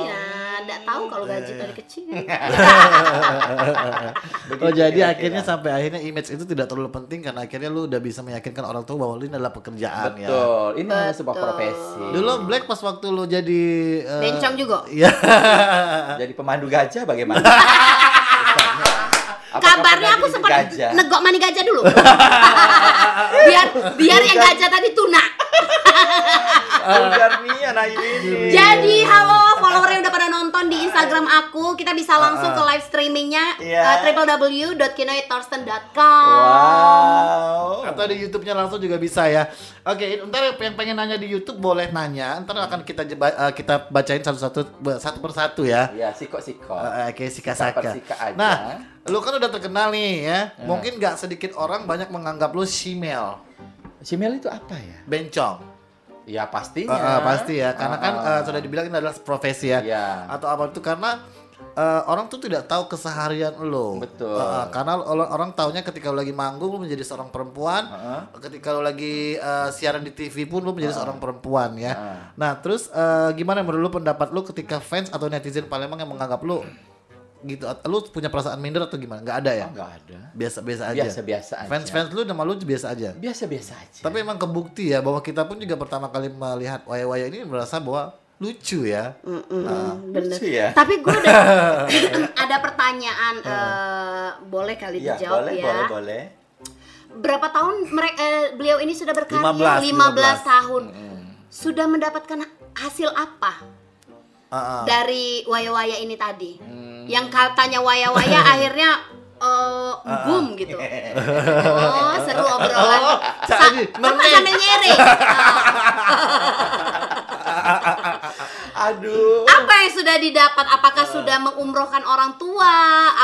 Nah, enggak tahu kalau gaji tadi kecil. Begitu (laughs) Oh jadi kira-kira. akhirnya sampai akhirnya image itu tidak terlalu penting karena akhirnya lu udah bisa meyakinkan orang tua bahwa ini adalah pekerjaan ya. Betul. Ini hanya sebuah Betul. profesi. Dulu Black pas waktu lu jadi eh, Bencong juga. Iya. (laughs) Jadi pemandu gajah bagaimana? (laughs) Apakah Kabarnya aku sempat gajah? negok mani gajah dulu. biar biar yang gajah tadi tuna. Ini. Jadi halo follower yang udah pada nonton di Instagram aku, kita bisa langsung ke live streamingnya Iya. uh, www.kinoitorsten.com. Wow. Atau di YouTube-nya langsung juga bisa ya. Oke, ntar yang pengen nanya di YouTube boleh nanya. Ntar akan kita jeba- eh, kita bacain satu-satu satu persatu ya. Ya, siko-siko. Eh, kayak Sika Sika Saka. persika aja. Nah, lu kan udah terkenal nih ya. Mungkin nggak sedikit orang banyak menganggap lu shimel, Simel itu apa ya? bencong. Ya pastinya. Eh, eh, pasti ya, karena kan Ah. eh, sudah dibilang ini adalah profesi ya. Iya. Atau apa itu karena eh, orang tuh tidak tahu keseharian lo. Betul. Eh, karena orang, orang taunya ketika lo lagi manggung lo menjadi seorang perempuan. Heeh. Ketika lo lagi eh, siaran di TV pun lo menjadi seorang perempuan ya. Heeh. Nah, terus eh, gimana menurut lo pendapat lo ketika fans atau netizen Palembang yang menganggap lo gitu? Lo punya perasaan minder atau gimana? Nggak ada ya? Oh, enggak ada. Biasa-biasa aja. Biasa-biasa aja. Fans-fans lu sama lu biasa aja. Biasa-biasa aja. Tapi emang kebukti ya bahwa kita pun juga pertama kali melihat waya-waya ini merasa bahwa lucu ya. Mm-mm, bener. lucu ya. Tapi gue udah (laughs) ada pertanyaan, eh, boleh kali Iya, dijawab boleh, ya. boleh, boleh. Berapa tahun mereka beliau ini sudah berkarya? 15, 15 tahun. Hmm. Sudah mendapatkan hasil apa Ah, ah. dari waya-waya ini tadi? Hmm. Yang katanya waya-waya (laughs) akhirnya eh, boom gitu. (laughs) Oh, seru obrolan. Oh, Sa- sambil nyeri. (laughs) Aduh. Apa yang sudah didapat? Apakah sudah mengumrohkan orang tua?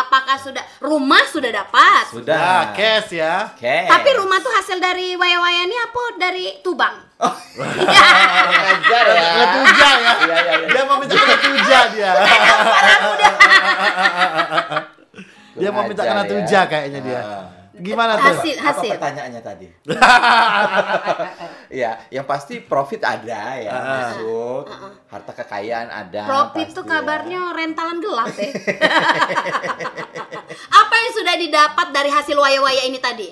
Apakah sudah rumah sudah dapat? Nah, Sudah. cash ya. Oke. Tapi rumah tuh hasil dari waya-waya ini apa dari Tubang? Ajar ya. (laughs) Tuja ya. Iya, iya, iya. Dia mau minta kena tuja dia. (laughs) dia mau minta kena Ajar ya. tuja kayaknya dia. Ah. Gimana tuh? Hasil Apa hasil. pertanyaannya tadi? (laughs) ya, yang pasti profit ada ya, masuk. Harta kekayaan ada. Profit pasti tuh ya. kabarnya rentalan gelap deh. (laughs) Apa yang sudah didapat dari hasil waya-waya ini tadi?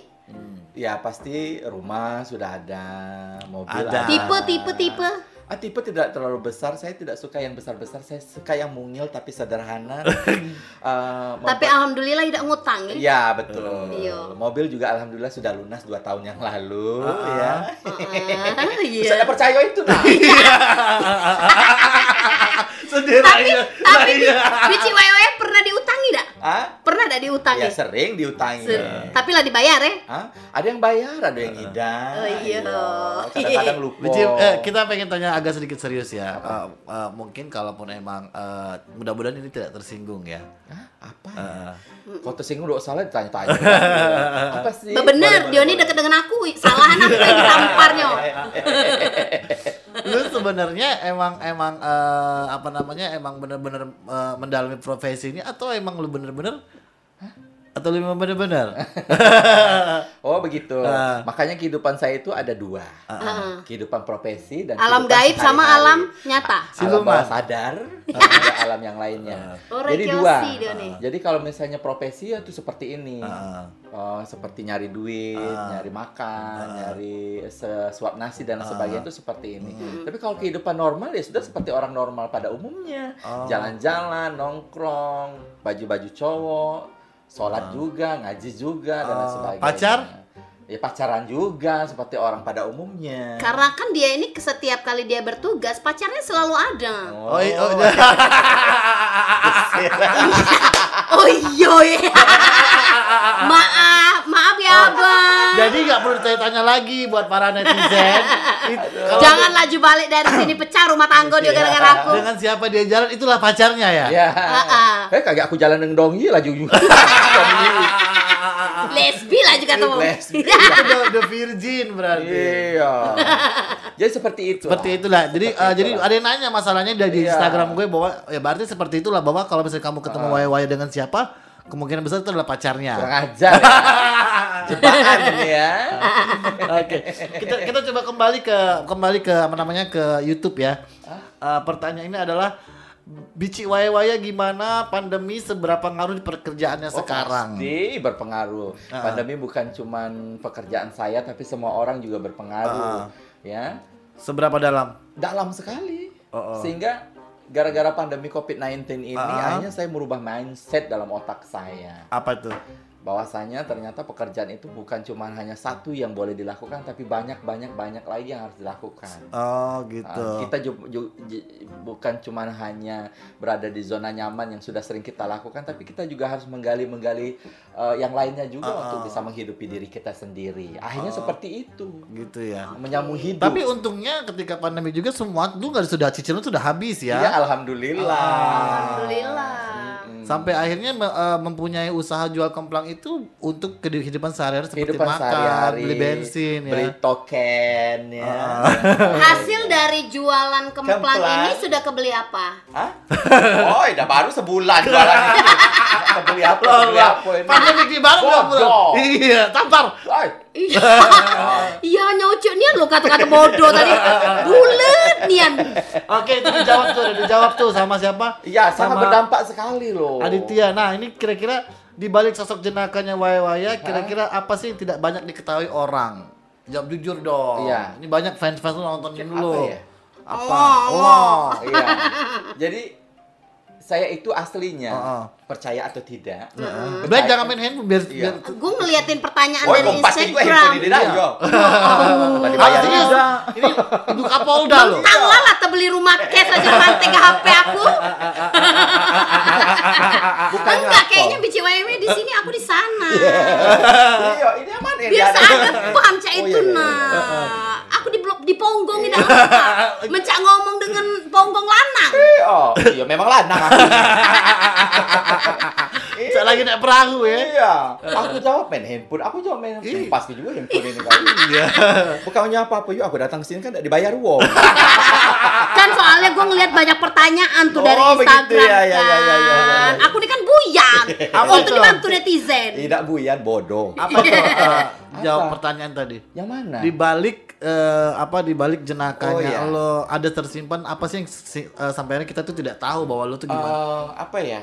Ya pasti rumah sudah ada, mobil Ada. ada. Tipe, tipe, tipe. Ah, tipe tidak terlalu besar. Saya tidak suka yang besar-besar. Saya suka yang mungil tapi sederhana. Eh, (laughs) Tapi alhamdulillah tidak ngutang ya. Ya betul. Iya. Mobil juga alhamdulillah sudah lunas dua tahun yang lalu ya. Ah, iya. Saya percaya itu nah. (laughs) (laughs) Sendiri Tapi aja. tapi Lah, iya. Waya-waya pernah Ah? Ada diutangi? Ya sering diutangi. Se- Tapi lah dibayar ya? Hah? Ada yang bayar, ada yang tidak. Oh, iya. Kadang-kadang (laughs) lupa. Bici, eh, kita pengen tanya agak sedikit serius ya. Eh, eh, mungkin kalaupun emang eh, mudah-mudahan ini tidak tersinggung ya. Hah? Apa? Kau tersinggung udah salah ditanya-tanya. (laughs) Apa sih? Bener, Dioni deket dengan aku. Salahan aku yang ditamparnya. (laughs) lu sebenarnya emang emang eh, apa namanya emang bener-bener eh, mendalami profesi ini atau emang lu bener-bener atau lu emang bener-bener (laughs) Oh begitu. Ah. Makanya kehidupan saya itu ada dua. Heeh. Kehidupan profesi dan Alam kehidupan gaib sama sehari-hari. alam nyata. Alam Siluman. bawah sadar ada alam yang lainnya. Oh, Jadi dua. Nih. Jadi kalau misalnya profesi ya itu seperti ini. Ah. Oh, seperti nyari duit, Ah. nyari makan, nyari sesuap nasi dan sebagainya itu seperti ini. Hmm. Tapi kalau kehidupan normal ya sudah seperti orang normal pada umumnya. Oh. Jalan-jalan, nongkrong, baju-baju cowok, sholat juga, ngaji juga dan lain Oh. sebagainya. Pacar? Ya pacaran juga seperti orang pada umumnya. Karena kan dia ini setiap kali dia bertugas, pacarnya selalu ada. oh, i- oh, (laughs) Oh iya ya. (laughs) maaf, maaf ya abang. jadi nggak perlu ditanya lagi buat para netizen (laughs) It- Jangan laju balik dari sini pecah rumah tangga dia gara-gara aku. dengan siapa dia jalan itulah pacarnya ya Ya. Eh kagak aku jalan dengan dongi laju. dongi. (laughs) Lesbi lah juga tuh. Lesbi. (laughs) the, the virgin berarti Iya. Jadi seperti itu. seperti itulah jadi Seperti eh, jadi itulah. ada yang nanya masalahnya dari Iya. Instagram gue bahwa ya berarti seperti itulah bahwa kalau misalnya kamu ketemu Ah. waya-waya dengan siapa kemungkinan besar itu adalah pacarnya Kurang ajar. Ya. (laughs) Jebakan ya. Oke, kita kita coba kembali ke kembali ke apa namanya ke YouTube ya. Eh, pertanyaan ini adalah Bici Waya Waya gimana pandemi seberapa ngaruh di pekerjaannya Oh, sekarang? Pasti berpengaruh. Ah. Pandemi bukan cuman pekerjaan saya tapi semua orang juga berpengaruh. Ah. Ya. Seberapa dalam? Dalam sekali. Oh, oh. Sehingga gara-gara pandemi COVID-19 ini Ah. akhirnya saya merubah mindset dalam otak saya. Apa tuh? Bahwasanya ternyata pekerjaan itu bukan cuma hanya satu yang boleh dilakukan tapi banyak banyak banyak lagi yang harus dilakukan Oh gitu. Uh, kita ju- ju- ji- bukan cuma hanya berada di zona nyaman yang sudah sering kita lakukan tapi kita juga harus menggali-menggali uh, yang lainnya juga Ah, untuk ah. bisa menghidupi diri kita sendiri akhirnya Oh. seperti itu Gitu ya. menyambung hidup Tapi untungnya ketika pandemi juga semua lu nggak sudah cicilan sudah habis ya ya. alhamdulillah Alhamdulillah. Sampai akhirnya eh, mempunyai usaha jual kemplang itu untuk kehidupan sehari-hari seperti kehidupan makan, sehari-hari beli bensin ya. beli token ya Ah. (laughs) Hasil dari jualan kemplang, Kemplang. ini sudah kebeli apa? Hah? Oh, udah baru sebulan jualan ini. Nggak Beli apa? Loh, Beli loh. apa ini? Pandemi di baru belum. Iya, tampar. Ay, Iya, iya nyocok nian lo kata-kata bodoh tadi. Bulet nian. Oke, itu dijawab tuh, dijawab tuh sama siapa? Iya, sangat Sama berdampak sekali loh. Aditya. Nah, ini kira-kira di balik sosok jenakanya Waya Waya, kira-kira apa sih yang tidak banyak diketahui orang? Jawab jujur dong. Iya. Ini banyak fans-fans lu nontonin Apa lu. ya? Apa? Oh, Wow. Iya. Jadi saya itu aslinya Oh, oh. percaya atau tidak. Baik, percaya- jangan main handphone biar, Iya. biar Gue ngeliatin pertanyaan Oh, dari Instagram. handphone ini Iya. yo. (laughs) Oh. Artinya. Ini ibu Kapolda loh. Mentang lah lah beli rumah cash aja rantai ke HP aku. Bukan Enggak, kayaknya bici WW di sini aku di sana. Iya, ini yang mana yang Biasa dia ada panca Oh, itu iya, iya, nah. Aku di blok di ponggong ini apa? Mencak ngomong dengan ponggong lanang. Oh, iya memang lanang aku. (laughs) Saya lagi naik perahu ya. Iya, aku jawab main handphone. Aku jawab main handphone. Pasti juga handphone ini kali. Iya. Bukannya apa-apa, yuk aku datang sini kan tidak dibayar uang. (laughs) Kan soalnya gue ngeliat banyak pertanyaan tuh dari Oh, begitu. Instagram Ya, ya, ya, ya, ya, ya. kan. Aku ini kan buyang (laughs) Apa untuk dibantu netizen. Tidak buyan bodoh. Apa tuh? eh, jawab Apa? pertanyaan tadi. Yang mana? Di balik apa di balik jenakanya Oh, iya. lo ada tersimpan apa sih yang si- eh, sampai akhirnya kita tuh tidak tahu bahwa lo tuh gimana? Eh, apa ya?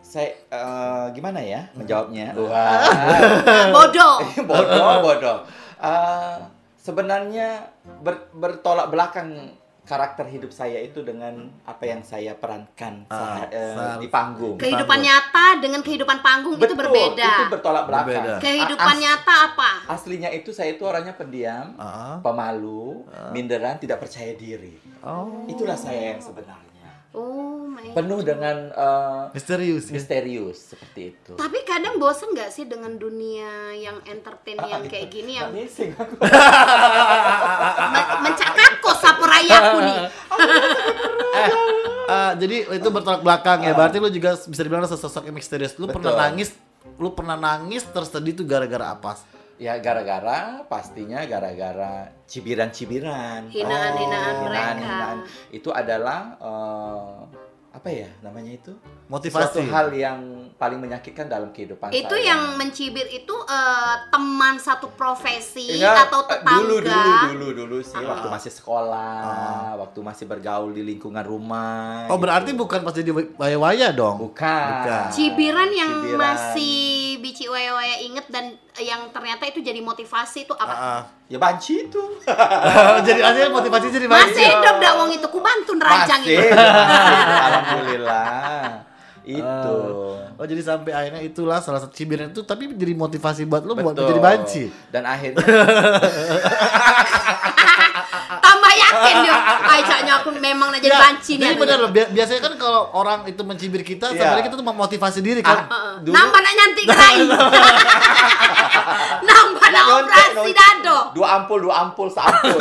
Saya eh, gimana ya menjawabnya? Wah. (laughs) Bodoh. (laughs) bodoh, bodoh. Eh, sebenarnya ber- bertolak belakang karakter hidup saya itu dengan apa yang saya perankan Ah, saat, eh, saat- di panggung. Kehidupan nyata dengan kehidupan panggung itu berbeda. Itu bertolak belakang. Berbeda. Kehidupan as- nyata apa? Aslinya itu saya itu orangnya pendiam, Ah. pemalu, minderan, tidak percaya diri. Oh. Itulah saya yang sebenarnya. Oh my penuh dengan eh, Misterius. ya. misterius seperti itu. Tapi kadang bosen nggak sih dengan dunia yang entertain yang kayak gini yang (laughs) Amazing aku. me- mencakakku sapurayaku nih. (laughs) Eh, eh, jadi itu bertolak belakang ya. Berarti lu juga bisa dibilang sesosok yang misterius. Lu pernah Betul. nangis, lu pernah nangis tersedih itu gara-gara apa? Ya gara-gara pastinya gara-gara cibiran-cibiran. Hinaan-hinaan Oh, mereka. hinaan-hinaan. Itu adalah eh, apa ya namanya itu? Motivasi. Suatu hal yang paling menyakitkan dalam kehidupan Itu saya. yang mencibir itu eh, teman satu profesi Enggak, atau eh, tetangga. Dulu dulu dulu dulu sih Ah. waktu masih sekolah, waktu masih bergaul di lingkungan rumah. Oh berarti bukan pas jadi waya-waya dong? bukan. Bukan. Cibiran yang Cibiran. masih bici waya-waya inget dan yang ternyata itu jadi motivasi itu apa? Ah. Ya banci itu. (laughs) jadi akhirnya motivasi jadi Masih banci. hidup dak wong itu ku bantu Masih, itu. masih. Alhamdulillah. (laughs) Itu. Oh jadi sampai akhirnya itulah salah satu cibiran itu tapi jadi motivasi buat lu buat Betul. menjadi banci. Dan akhirnya (laughs) yakin dia. Aisyahnya aku memang nak jadi banci nih. Jadi benar loh. bi- Biasanya kan kalau orang itu mencibir kita, Iya. sebenarnya kita tuh memotivasi diri kan. Heeh. Dulu- Nambah nak nyantik (laughs) gerai. Nambah nak operasi dado. dua ampul, dua ampul, seampul.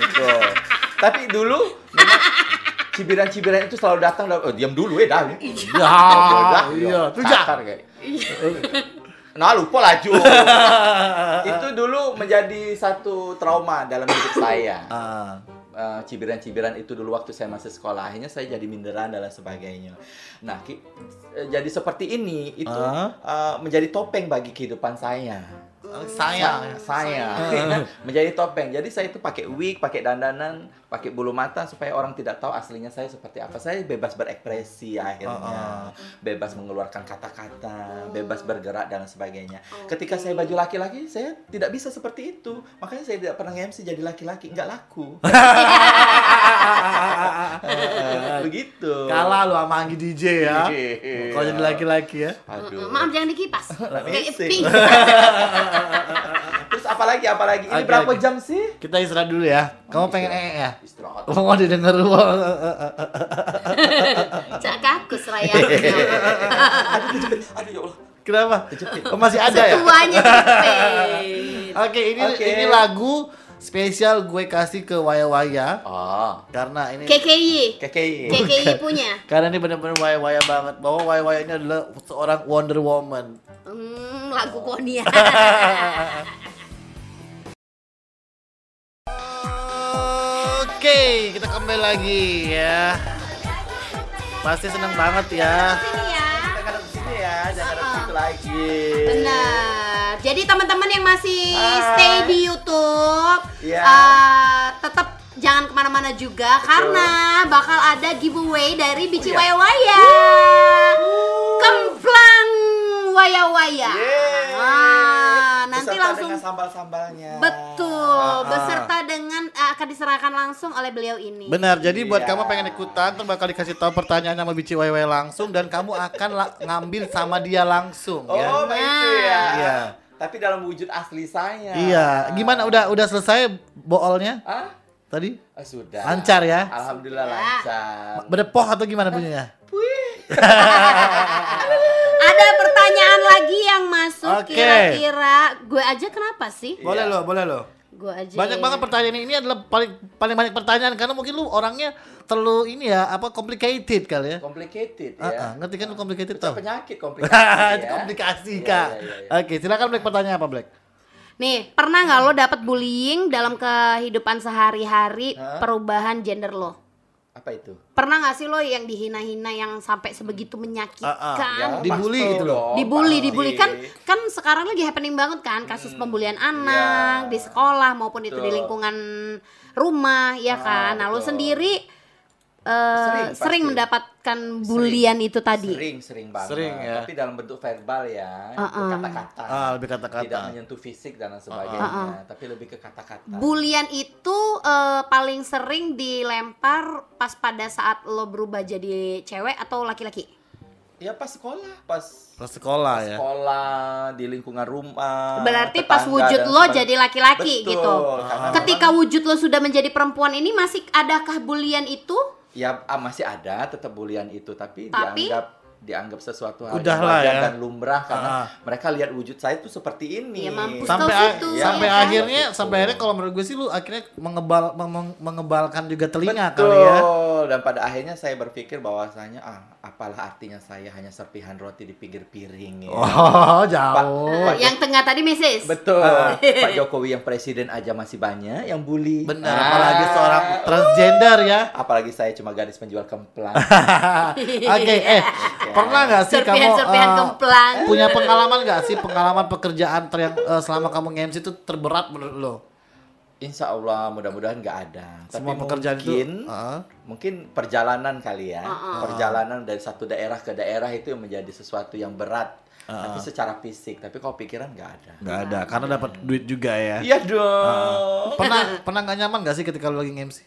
gitu. (laughs) Tapi dulu memang cibiran-cibiran itu selalu datang oh, diam dulu eh dah. Ya, iya. Tuh ja. Kasar kayak. Nah lupa laju. (laughs) itu dulu menjadi satu trauma dalam hidup saya. Eh, cibiran-cibiran itu dulu waktu saya masih sekolah akhirnya saya jadi minderan dan lain sebagainya. Nah, ki- eh, jadi seperti ini itu Ah. eh, menjadi topeng bagi kehidupan saya. Sayang. Sa- saya (laughs) menjadi topeng. Jadi saya itu pakai wig, pakai dandanan, pakai bulu mata supaya orang tidak tahu aslinya saya seperti apa. Saya bebas berekspresi akhirnya, bebas mengeluarkan kata-kata, bebas bergerak dan sebagainya. Ketika saya baju laki-laki, saya tidak bisa seperti itu. Makanya saya tidak pernah MC jadi laki-laki, nggak laku. (laughs) Begitu. Kalah lu sama Anggi DJ ya. Kalau jadi laki-laki ya. Aduh. Maaf jangan dikipas. (laughs) Kayak Amazing. pink. (laughs) Terus apalagi apalagi ini Oke, berapa oke. jam sih? Kita istirahat dulu ya. Kamu pengen ee ya? Istirahat. Oh, mau didengar. (laughs) Cak kakus raya. Aduh, kejepit. Aduh ya Allah. Kenapa? Oh, masih ada ya? Tuanya kejepit. Oke, ini Oke. ini lagu spesial gue kasih ke Waya Waya Oh, karena ini KKI. KKI. KKI punya. karena ini benar-benar Waya Waya banget. Bahwa Waya Waya ini adalah seorang Wonder Woman. Hmm, lagu Konia. (laughs) Oke, kita kembali lagi ya. Pasti senang banget ya. Ya. Sini ya, jangan situ lagi. Benar. Jadi teman-teman yang masih Hai. stay di YouTube, Iya. eh, tetap jangan ke mana-mana juga karena bakal ada giveaway dari Bici Oh, iya. Waya Waya. Kemplang Waya Waya. Yeay. Ah, nanti Beserta langsung dengan sambal-sambalnya. betul Ah, ah. beserta dengan eh, akan diserahkan langsung oleh beliau ini. Benar, jadi buat Iya. kamu pengen ikutan, ntar bakal dikasih tahu pertanyaan sama Bici Wewe langsung dan kamu akan la- ngambil sama dia langsung Oh, ya. begitu ya. Iya. Tapi dalam wujud asli saya. Iya, gimana udah udah selesai boolnya Ah, tadi? Ah, sudah. Lancar ya? Alhamdulillah Sudah. lancar. Berdepoh atau gimana bunyinya? Ada pertanyaan lagi yang masuk Oke. kira-kira gue aja kenapa sih? Boleh Iya. loh, boleh loh. Gue aja. Banyak banget pertanyaan ini. Ini adalah paling paling banyak pertanyaan karena mungkin lu orangnya terlalu ini ya, apa complicated kali ya. Complicated Ah, ah, ya. ngerti kan lu complicated tau? penyakit (laughs) komplikasi Itu ya. komplikasi kak. iya, iya. Oke, silakan Black pertanyaan apa Black? Nih, pernah nggak lo dapet bullying dalam kehidupan sehari-hari Hah? perubahan gender lo? Apa itu? Pernah nggak sih lo yang dihina-hina yang sampai sebegitu menyakitkan? Ah, ah. Ya, Dibully gitu loh. dibully, pasti. dibully kan kan sekarang lagi happening banget kan kasus pembulian anak Iya. di sekolah maupun itu di Betul. lingkungan rumah ya Ah, kan. Nah, lo sendiri eh, Sering, sering, pasti. mendapatkan bulian itu tadi. Sering, sering banget. Sering, ya. Tapi dalam bentuk verbal ya, Uh-uh. kata-kata. Ah, lebih kata-kata. Tidak menyentuh fisik dan lain sebagainya, Uh-uh. tapi lebih ke kata-kata. Bulian itu eh, paling sering dilempar pas pada saat lo berubah jadi cewek atau laki-laki? Ya pas sekolah, pas Pas sekolah ya. sekolah di lingkungan rumah. Berarti pas wujud lo sebagainya. jadi laki-laki gitu. karena Ketika wujud lo sudah menjadi perempuan ini masih adakah bulian itu? Ya ah, masih ada tetap bulian itu, tapi, Tapi? dianggap dianggap sesuatu hal Udah yang wajar ya. dan lumrah karena Ah. mereka lihat wujud saya itu seperti ini. Iya, mampus sampai a- situ, sampai ya akhirnya Betul. sampai akhirnya kalau menurut gue sih lu akhirnya mengebal meng- mengebalkan juga telinga Betul. kali ya. Dan pada akhirnya saya berpikir bahwasanya ah apalah artinya saya hanya serpihan roti di pinggir piring ya. Oh, Pak- (laughs) jauh. Pak- yang tengah tadi Mrs. Betul. Ah. Pak Jokowi yang presiden aja masih banyak yang bully. Bener, Ah. apalagi seorang transgender ya. Apalagi saya cuma gadis penjual kemplang. (laughs) Oke, eh pernah nggak sih kamu eh, kemplang. punya pengalaman nggak sih pengalaman pekerjaan ter yang eh, selama kamu nge-MC itu terberat menurut lo? Insya Allah mudah-mudahan nggak ada. Semua Tapi pekerjaan mungkin, itu. Heeh. mungkin perjalanan kali ya. Uh-uh. Perjalanan dari satu daerah ke daerah itu yang menjadi sesuatu yang berat. Uh-uh. Tapi secara fisik. Tapi kalau pikiran nggak ada. nggak ada karena dapat duit juga ya. Iya dong. Pernah pernah nggak nyaman nggak sih ketika lo lagi nge-MC?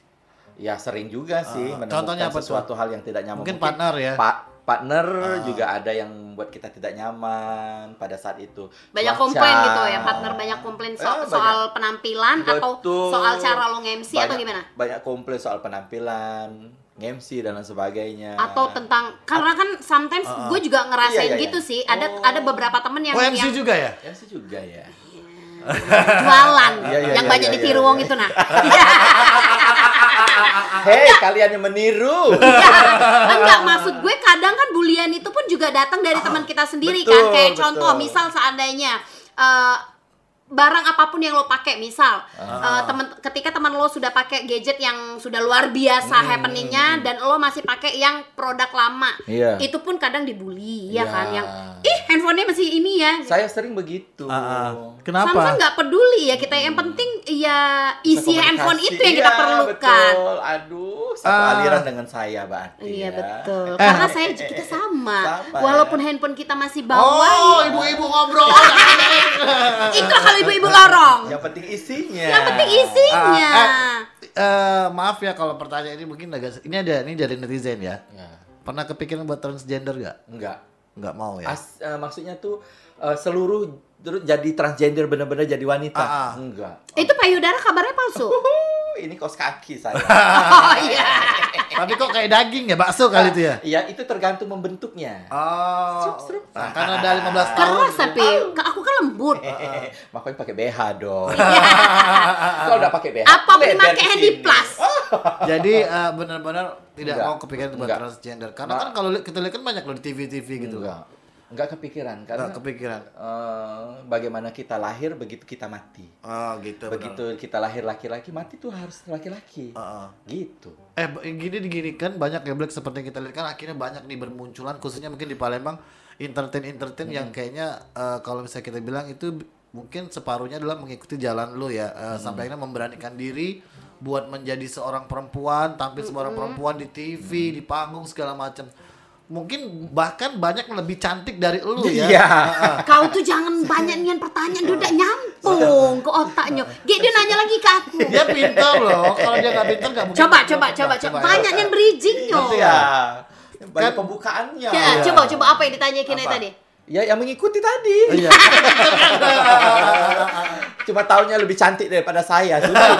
Ya sering juga sih Uh, menemukan contohnya apa tuh? sesuatu hal yang tidak nyaman. Mungkin partner ya? Pa- partner Ah. juga ada yang membuat kita tidak nyaman pada saat itu. banyak komplain gitu ya partner banyak komplain so- Eh, banyak. soal penampilan atau Betul. soal cara lo nge-MC atau gimana Banyak komplain soal penampilan, MC dan lain sebagainya. atau tentang karena kan sometimes gue juga ngerasain Iya, iya, iya. gitu sih ada Oh. ada beberapa temen yang Oh MC yang juga ya? MC juga ya. jualan Iya, iya, yang iya, banyak iya, ditiru iya. wong itu nah (laughs) Hei, kalian yang meniru. enggak maksud gue kadang kan bulian itu pun juga datang dari teman kita sendiri kan betul, kayak betul. contoh misal seandainya eh, barang apa pun yang lo pakai misal eh, temen ketika teman lo sudah pakai gadget yang sudah luar biasa Hmm. happeningnya dan lo masih pakai yang produk lama Iya. itu pun kadang dibully ya Iya. kan yang ih handphonenya masih ini ya Saya sering begitu. Ah, ah. Samsung Kenapa? nggak peduli ya kita yang penting ya isi handphone itu yang kita Iya, perlukan Betul. Aduh, satu Ah. aliran dengan saya berarti. Iya ya. betul. Eh. Karena saya kita sama. Sama, Walaupun ya. handphone kita masih Oh, bawah. ibu-ibu ngobrol. (laughs) Itu kalau ibu-ibu lorong. Yang penting isinya. Yang penting isinya. Ah, eh, eh, maaf ya kalau pertanyaan ini mungkin agak ini ada ini dari netizen ya. Ya, Pernah kepikiran buat transgender gak? enggak. Nggak mau ya. As, eh, maksudnya tuh eh, seluruh terus jadi transgender benar-benar jadi wanita. Ah, ah. Enggak. Itu payudara kabarnya palsu. Uhuh, ini kaos kaki saya. (laughs) Oh iya. (laughs) Tapi kok kayak daging ya bakso kali itu ya? Iya, itu tergantung membentuknya. Oh, nah, karena dari 15 tahun. Keras tapi aku kan lembut. (laughs) Makanya pakai BH dong. Iya. Kalau udah pakai BH. Apa pakai handy plus? Jadi eh, benar-benar tidak Enggak. mau kepikiran buat Enggak. transgender. Karena Ma- kan kalau kita lihat kan banyak loh di TV-TV gitu. Enggak. Enggak kepikiran karena Enggak kepikiran. eh, bagaimana kita lahir begitu kita mati. Oh, gitu. benar. Begitu kita lahir laki-laki mati tuh harus laki-laki. Heeh. Gitu. Eh gini gini kan banyak ya Black seperti yang kita lihat kan akhirnya banyak nih bermunculan khususnya mungkin di Palembang entertain entertain yang kayaknya eh, kalau misalnya kita bilang itu mungkin separuhnya adalah mengikuti jalan lu ya eh, sampai akhirnya memberanikan diri buat menjadi seorang perempuan tampil seorang perempuan di TV di panggung segala macam mungkin bahkan banyak yang lebih cantik dari lu ya Iya. Heeh. Kau tuh jangan banyak nian pertanyaan udah nyambung ke otaknya. Dia, dia nanya lagi ke aku. dia pintar loh kalau dia nggak pintar nggak mungkin Coba coba coba coba. ya. Banyak nian bridgingnya. Iya. Banyak Kan- pembukaannya. Ya, Iya. coba coba apa yang ditanya Kina Apa? tadi? Ya yang mengikuti tadi. Iya. (laughs) Cuma taunya lebih cantik daripada saya. Sudah. (laughs)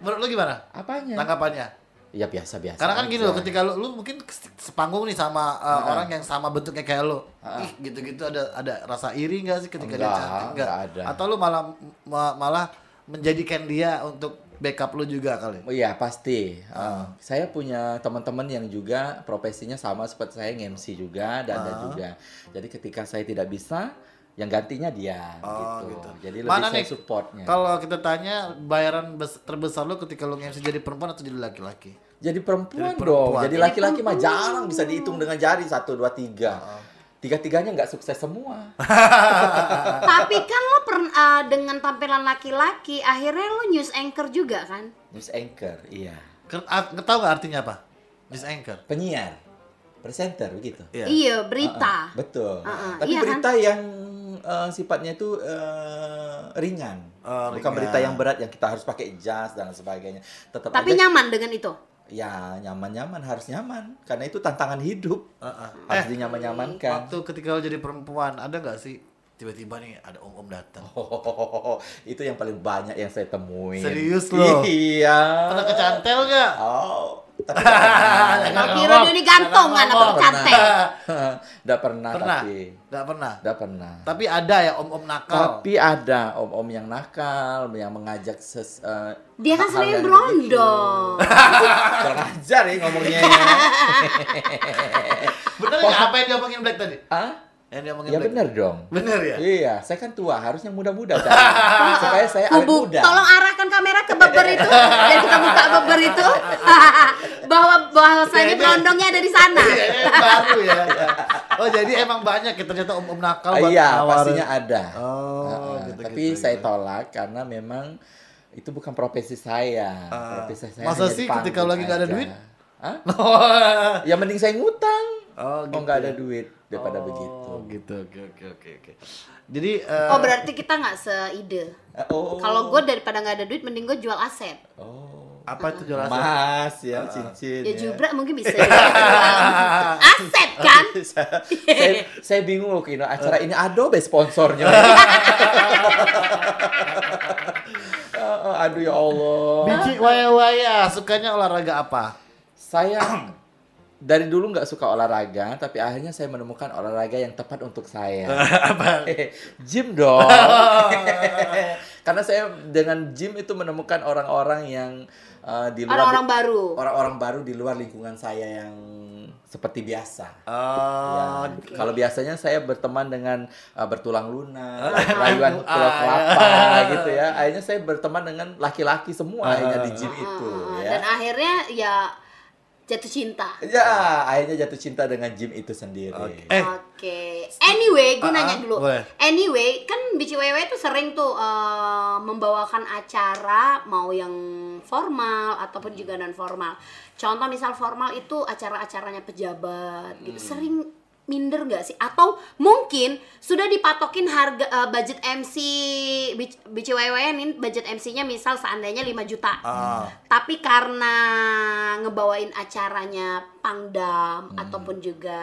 menurut lu gimana Apanya? tanggapannya Ya biasa-biasa. Karena kan gini loh, ketika lu, lu mungkin sepanggung nih sama uh, orang yang sama bentuknya kayak lu, Heeh. ih gitu-gitu ada ada rasa iri nggak sih ketika dia Enggak, cantik? enggak ada. Atau lu malah ma- malah menjadikan dia untuk backup lu juga kali? Oh iya pasti. Uh, saya punya teman-teman yang juga profesinya sama seperti saya MC juga dan ada Ah. juga. Jadi ketika saya tidak bisa, yang gantinya dia Oh, gitu. gitu. Jadi lebih Mana saya nih, supportnya. Kalau kita tanya bayaran bes- terbesar lu ketika lu MC jadi perempuan atau jadi laki-laki? Jadi perempuan, Jadi perempuan. dong. Jadi laki-laki mah jarang bisa dihitung dengan jari satu dua tiga. Tiga-tiganya nggak sukses semua. (laughs) Tapi kan lo pernah uh, dengan tampilan laki-laki, akhirnya lo news anchor juga kan? News anchor, iya. Ah, Tahu nggak artinya apa? News anchor. Penyiar, presenter begitu. Iya. Iya, berita. Ah, betul. Ah, ah. Tapi Iya, berita yang eh, sifatnya itu eh, ringan. Oh, Bukan ringan. berita yang berat yang kita harus pakai jas dan sebagainya. Tetap Tapi aja nyaman dengan itu. ya nyaman-nyaman harus nyaman karena itu tantangan hidup. Heeh. Harus Eh, dinyaman-nyamankan. waktu ketika lu jadi perempuan, ada nggak sih tiba-tiba nih ada om-om datang? Oh, (laughs) itu yang paling banyak yang saya temuin. Serius loh? Iya. Pernah kecantel nggak? Oh, tapi nggak pernah. (laughs) Kalau kira dia ini gantongan apa cantik. (laughs) Nggak pernah, Pernah? tapi Nggak pernah. nggak pernah. Tapi ada ya om-om nakal. Tapi ada om-om yang nakal, yang mengajak ses, eh, Dia kan sering berondong. begitu. (laughs) Kurang ajar ya ngomongnya. Bener nggak apa yang diomongin Black tadi? Hah? Yang diomongin Ya benar dong. Bener ya? Iya, saya kan tua, harusnya muda-muda kan. (laughs) Supaya saya awet muda. tolong arahkan kamera ke beber itu dan kita buka beber itu (laughs) bahwa bahwasanya berondongnya ada di sana. Iya, yang baru ya. Oh jadi emang banyak ya ternyata om-om nakal buat iya, pastinya ada. Oh, Heeh, gitu, tapi gitu, saya gitu. tolak karena memang itu bukan profesi saya. Ah. profesi saya Masa sih ketika lagi nggak ada duit? Hah? (laughs) Ya mending saya ngutang. Oh, gitu nggak ada ya. duit daripada oh, begitu. gitu. Oke oke oke oke. Jadi eh, Oh berarti kita nggak seide. Eh, Oh. Kalau gue daripada nggak ada duit, mending gue jual aset. Oh. apa itu jual aset? Emas ya, cincin. Ya jubra mungkin bisa jual (laughs) aset kan? (laughs) saya, saya, bingung loh Kino, acara ini Adobe sponsornya. Oh, (laughs) Aduh ya Allah. Biji waya waya sukanya olahraga apa? Saya dari dulu nggak suka olahraga, tapi akhirnya saya menemukan olahraga yang tepat untuk saya. (laughs) (laughs) gym dong. (laughs) Karena saya dengan gym itu menemukan orang-orang yang uh, di luar Orang-orang baru. orang-orang baru di luar lingkungan saya yang seperti biasa. Oh, Ya, Kalau biasanya saya berteman dengan uh, bertulang lunak, Ah, rayuan ah, pulau kelapa ya. gitu ya. Akhirnya saya berteman dengan laki-laki semua akhirnya di gym itu Ah, ya. Dan akhirnya ya jatuh cinta. Ya, akhirnya jatuh cinta dengan gym itu sendiri. Oke. Eh. Oke. Anyway, gue Ah, nanya ah, dulu. boleh. Anyway, kan Bici Wewe tuh sering tuh eh, membawakan acara mau yang formal ataupun juga non formal. Contoh misal formal itu acara-acaranya pejabat Hmm. gitu. Sering minder nggak sih? Atau mungkin sudah dipatokin harga eh, budget MC Wewe nih budget MC-nya misal seandainya 5 juta. Ah. Tapi karena ngebawain acaranya Pangdam ataupun juga